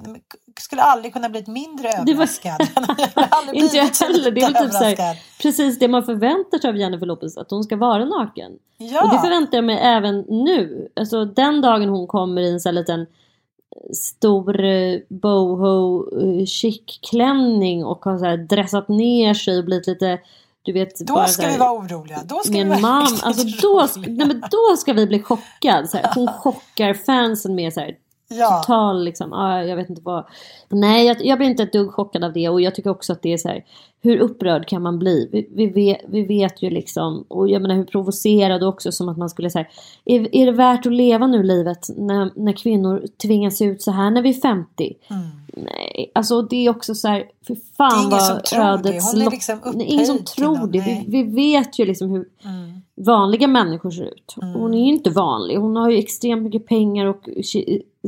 skulle aldrig kunna bli mindre överraskad. Det var... inte jag heller. Det är typ så här, precis det man förväntar sig av Jennifer Lopez, att hon ska vara naken. Ja. Och det förväntar jag mig även nu. Alltså den dagen hon kommer i en sån här liten stor eh, boho eh, chic klänning och har så här dressat ner sig och blivit lite du vet, då ska här, vi vara oroliga. Då ska vi vara mam, alltså då, nej, men då ska vi bli chockade. Så här. Hon chockar fansen med så här, Ja. Total liksom, ja, jag vet inte vad. Nej, jag, jag blir inte ett dugg chockad av det och jag tycker också att det är så här, hur upprörd kan man bli? Vi, vi, vet, vi vet ju liksom, och jag menar hur provocerad också som att man skulle säga, är, är det värt att leva nu livet när, när kvinnor tvingas ut så här när vi är 50? Mm. Nej, alltså det är också så här, för fan vad tror det. ödets liksom Det är ingen som tror det. Vi, nej. vi vet ju liksom hur Mm. vanliga människor ser ut. Hon är ju inte vanlig. Hon har ju extremt mycket pengar och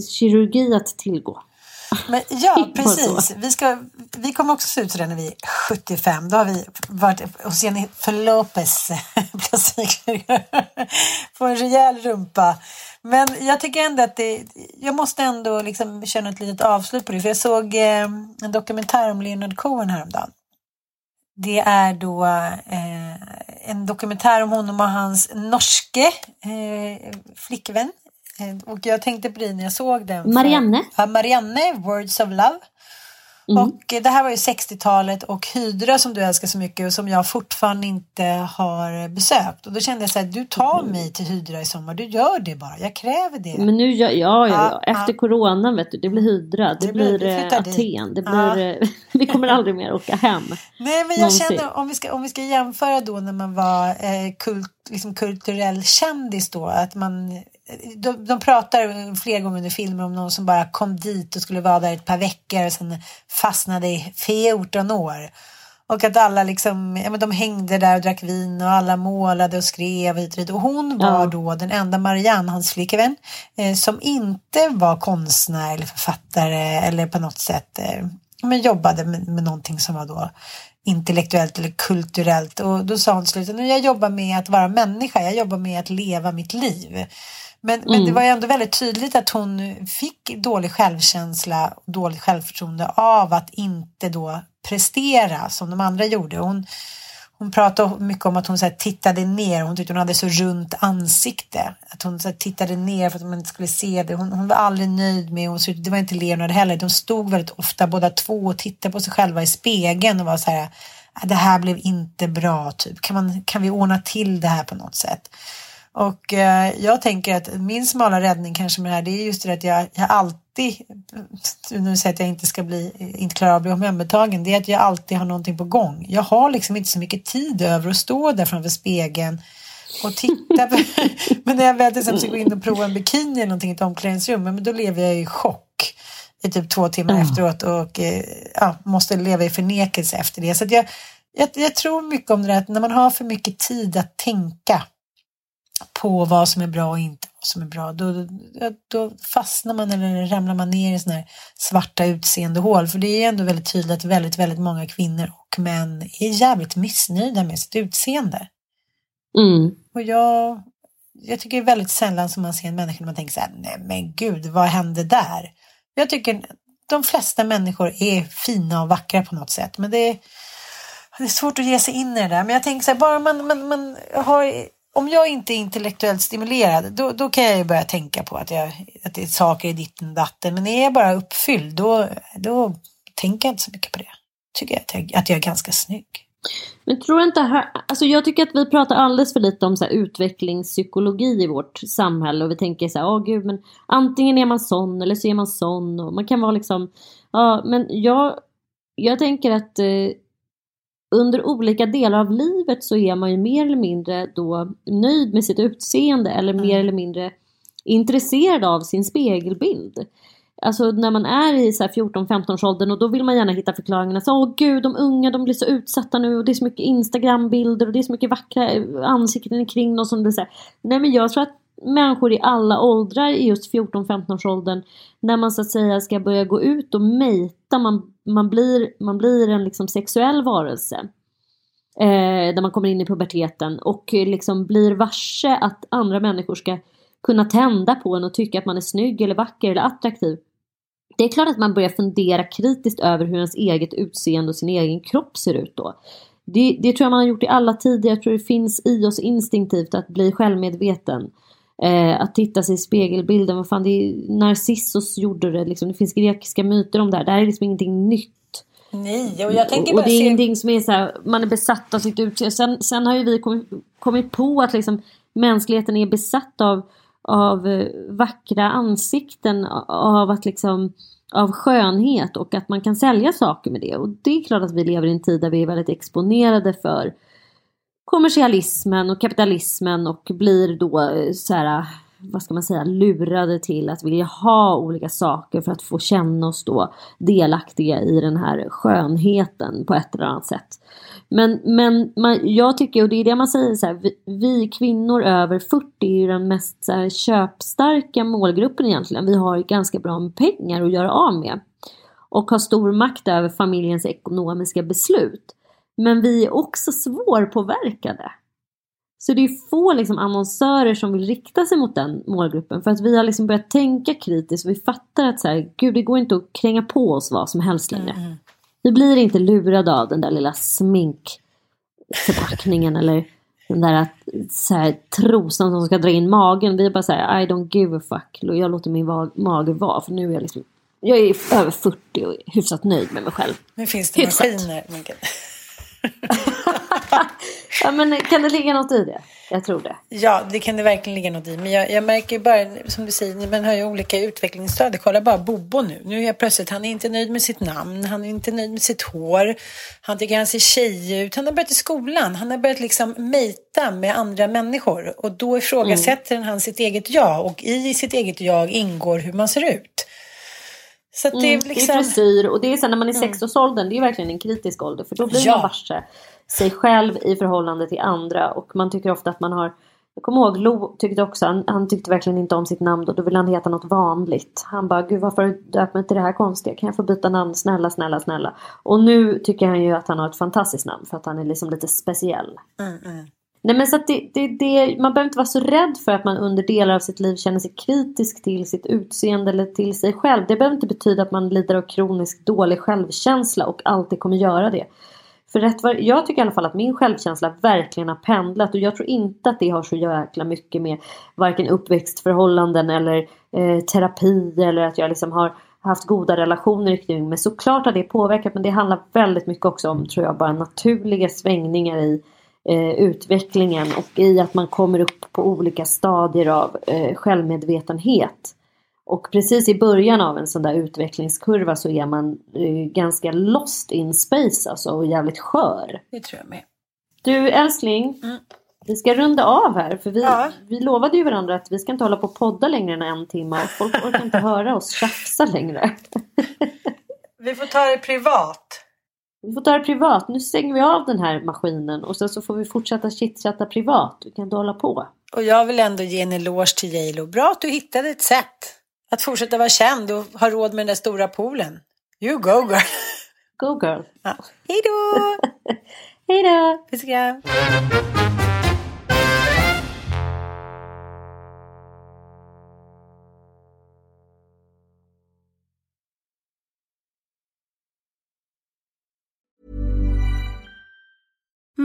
kirurgi att tillgå. Men, ja, precis. Vi, ska, vi kommer också se ut sådär när vi är 75. Då har vi varit hos Jennifer Lopez plastikkirurg. Få en rejäl rumpa. Men jag tycker ändå att det, jag måste ändå liksom känna ett litet avslut på det. För jag såg eh, en dokumentär om Leonard Cohen häromdagen. Det är då eh, en dokumentär om honom och hans norske eh, flickvän. Eh, och jag tänkte på det när jag såg den. för- Marianne. Ja, Marianne, Words of Love. Mm. Och eh, det här var ju 60-talet och Hydra som du älskar så mycket och som jag fortfarande inte har besökt. Och då kände jag så här, du tar mig till Hydra i sommar, du gör det bara, jag kräver det. Men nu, gör- ja, ja, ja. Ja, efter ja. coronan vet du, det blir Hydra, det, Det blir- blir, eh. Aten, det Ja. blir, eh, vi kommer aldrig mer åka hem. Nej men jag Någonsin. känner om vi, ska, om vi ska jämföra då när man var eh, kult, liksom kulturell kändis då att man de, de pratar flera gånger under filmen om någon som bara kom dit och skulle vara där ett par veckor och sen fastnade i 14 år. Och att alla liksom, ja men de hängde där och drack vin och alla målade och skrev hit och dit. Och hon var Ja. då den enda Marianne, hans flickvän, eh, som inte var konstnär eller författare eller på något sätt eh, men jobbade med, med någonting som var då intellektuellt eller kulturellt. Och då sa hon slut, nu jag jobbar med att vara människa, jag jobbar med att leva mitt liv. Men, men det var ju ändå väldigt tydligt att hon fick dålig självkänsla och dåligt självförtroende av att inte då prestera som de andra gjorde. Hon, hon pratade mycket om att hon så här, tittade ner, hon tyckte hon hade så runt ansikte. Att hon så här, tittade ner för att man inte skulle se det. Hon, hon var aldrig nöjd med, hon, såg- det var inte Leonard heller. De stod väldigt ofta båda två och tittade på sig själva i spegeln och var så här, äh, det här blev inte bra, typ. Kan, man, kan vi ordna till det här på något sätt? Och eh, jag tänker att min smala räddning kanske med det här, det är just det att jag, jag alltid, nu säger jag att jag inte ska bli, inte klarar av att bli omhändertagen, det är att jag alltid har någonting på gång. Jag har liksom inte så mycket tid över att stå där framför spegeln och titta. på- men när jag väl till exempel ska gå in och prova en bikini eller någonting i ett omklädningsrum, men då lever jag i chock i typ två timmar efteråt och eh, ja, måste leva i förnekelse efter det. Så jag, jag, jag tror mycket om det där att när man har för mycket tid att tänka på vad som är bra och inte vad som är bra, då, då, då fastnar man eller ramlar man ner i sådana här svarta utseendehål. För det är ändå väldigt tydligt att väldigt, väldigt många kvinnor och män är jävligt missnöjda med sitt utseende. Mm. Och jag, jag tycker det är väldigt sällan som man ser en människa när man tänker så här, nej men gud, vad hände där? Jag tycker de flesta människor är fina och vackra på något sätt, men det är, det är svårt att ge sig in i det där. Men jag tänker så här, bara man, man, man har, om jag inte är intellektuellt stimulerad, då, då kan jag ju börja tänka på att, jag, att det är saker i ditten och datten. Men är jag bara uppfylld, då, då tänker jag inte så mycket på det. Tycker jag att jag, att jag är ganska snygg. Men tror inte här, alltså jag tycker att vi pratar alldeles för lite om så här utvecklingspsykologi i vårt samhälle och vi tänker så här, åh gud men antingen är man sån eller så är man sån och man kan vara liksom, ja men jag, jag tänker att eh, under olika delar av livet så är man ju mer eller mindre då nöjd med sitt utseende eller mer eller mindre intresserad av sin spegelbild. Alltså när man är i så här 14-15 års åldern och då vill man gärna hitta förklaringarna. Så, Åh gud, de unga de blir så utsatta nu och det är så mycket Instagram-bilder och det är så mycket vackra ansikten kring dem som blir så här. Nej men jag tror att människor i alla åldrar i just 14-15 års åldern när man så att säga ska börja gå ut och mejta, man, man, blir, man blir en liksom sexuell varelse. Eh, där man kommer in i puberteten och liksom blir varse att andra människor ska kunna tända på en och tycka att man är snygg eller vacker eller attraktiv. Det är klart att man börjar fundera kritiskt över hur ens eget utseende och sin egen kropp ser ut då. Det, det tror jag man har gjort i alla tider. Jag tror det finns i oss instinktivt att bli självmedveten. Eh, att titta sig i spegelbilden. Vad fan, det är, Narcissus gjorde det. Liksom. Det finns grekiska myter om det här. Det här är liksom ingenting nytt. Nej, och jag tänker bara och det är se... ingenting som är så här, man är besatt av sitt utseende. Sen, sen har ju vi kommit, kommit på att liksom mänskligheten är besatt av, av eh, vackra ansikten, av att liksom av skönhet och att man kan sälja saker med det. Och det är klart att vi lever i en tid där vi är väldigt exponerade för kommersialismen och kapitalismen och blir då eh, så här vad ska man säga, lurade till att vilja ha olika saker för att få känna oss då delaktiga i den här skönheten på ett eller annat sätt. Men, men man, jag tycker, och det är det man säger så här, vi, vi kvinnor över 40 är ju den mest så här, köpstarka målgruppen egentligen. Vi har ganska bra med pengar att göra av med. Och har stor makt över familjens ekonomiska beslut. Men vi är också svårpåverkade. Så det är få liksom, annonsörer som vill rikta sig mot den målgruppen. För att vi har liksom börjat tänka kritiskt och vi fattar att så här, gud det går inte att kränga på oss vad som helst längre. Mm. Vi blir inte lurade av den där lilla sminkförpackningen eller den där så här, trosan som ska dra in magen. Vi är bara såhär, I don't give a fuck. Jag låter min mage vara för nu är jag liksom jag är över 40 och hyfsat nöjd med mig själv. Nu finns det hyfsat. maskiner. ja, men kan det ligga något i det? Jag tror det. Ja, det kan det verkligen ligga något i. Men jag, jag märker bara, som du säger, man har ju olika utvecklingsstadier. Kolla bara Bobo nu. Nu är jag plötsligt, han är inte nöjd med sitt namn, han är inte nöjd med sitt hår. Han tycker han ser tjej ut. Han har börjat i skolan. Han har börjat liksom mejta med andra människor. Och då ifrågasätter mm. han sitt eget jag. Och i sitt eget jag ingår hur man ser ut. Så det, är liksom... det är frisyr och det är sen när man är mm. sexårsåldern, det är verkligen en kritisk ålder för då blir ja. man varse sig själv i förhållande till andra och man tycker ofta att man har jag kommer ihåg Lo tyckte också, han, han tyckte verkligen inte om sitt namn och då ville han heta något vanligt. Han bara, gud varför har du döpt mig till det här konstiga? Kan jag få byta namn? Snälla, snälla, snälla. Och nu tycker han ju att han har ett fantastiskt namn för att han är liksom lite speciell. Mm, mm. Nej men så att det, det, det, man behöver inte vara så rädd för att man under delar av sitt liv känner sig kritisk till sitt utseende eller till sig själv. Det behöver inte betyda att man lider av kronisk dålig självkänsla och alltid kommer göra det. För rätt var, jag tycker i alla fall att min självkänsla verkligen har pendlat och jag tror inte att det har så jäkla mycket med varken uppväxtförhållanden eller eh, terapi eller att jag liksom har haft goda relationer kring mig. Såklart har det påverkat men det handlar väldigt mycket också om, tror jag, bara naturliga svängningar i eh, utvecklingen och i att man kommer upp på olika stadier av eh, självmedvetenhet. Och precis i början av en sån där utvecklingskurva så är man eh, ganska lost in space alltså och jävligt skör. Det tror jag med. Du älskling, mm. vi ska runda av här för vi, ja. vi lovade ju varandra att vi ska inte hålla på och podda längre än en timme och folk orkar inte höra oss tjafsa längre. vi får ta det privat. Vi får ta det privat. Nu stänger vi av den här maskinen och sen så får vi fortsätta chitchatta privat. Vi kan inte hålla på. Och jag vill ändå ge en eloge till J.Lo. Bra att du hittade ett sätt att fortsätta vara känd och ha råd med den där stora poolen. You go girl. Go girl. Ja. Hej då! Hej då! Puss och kram.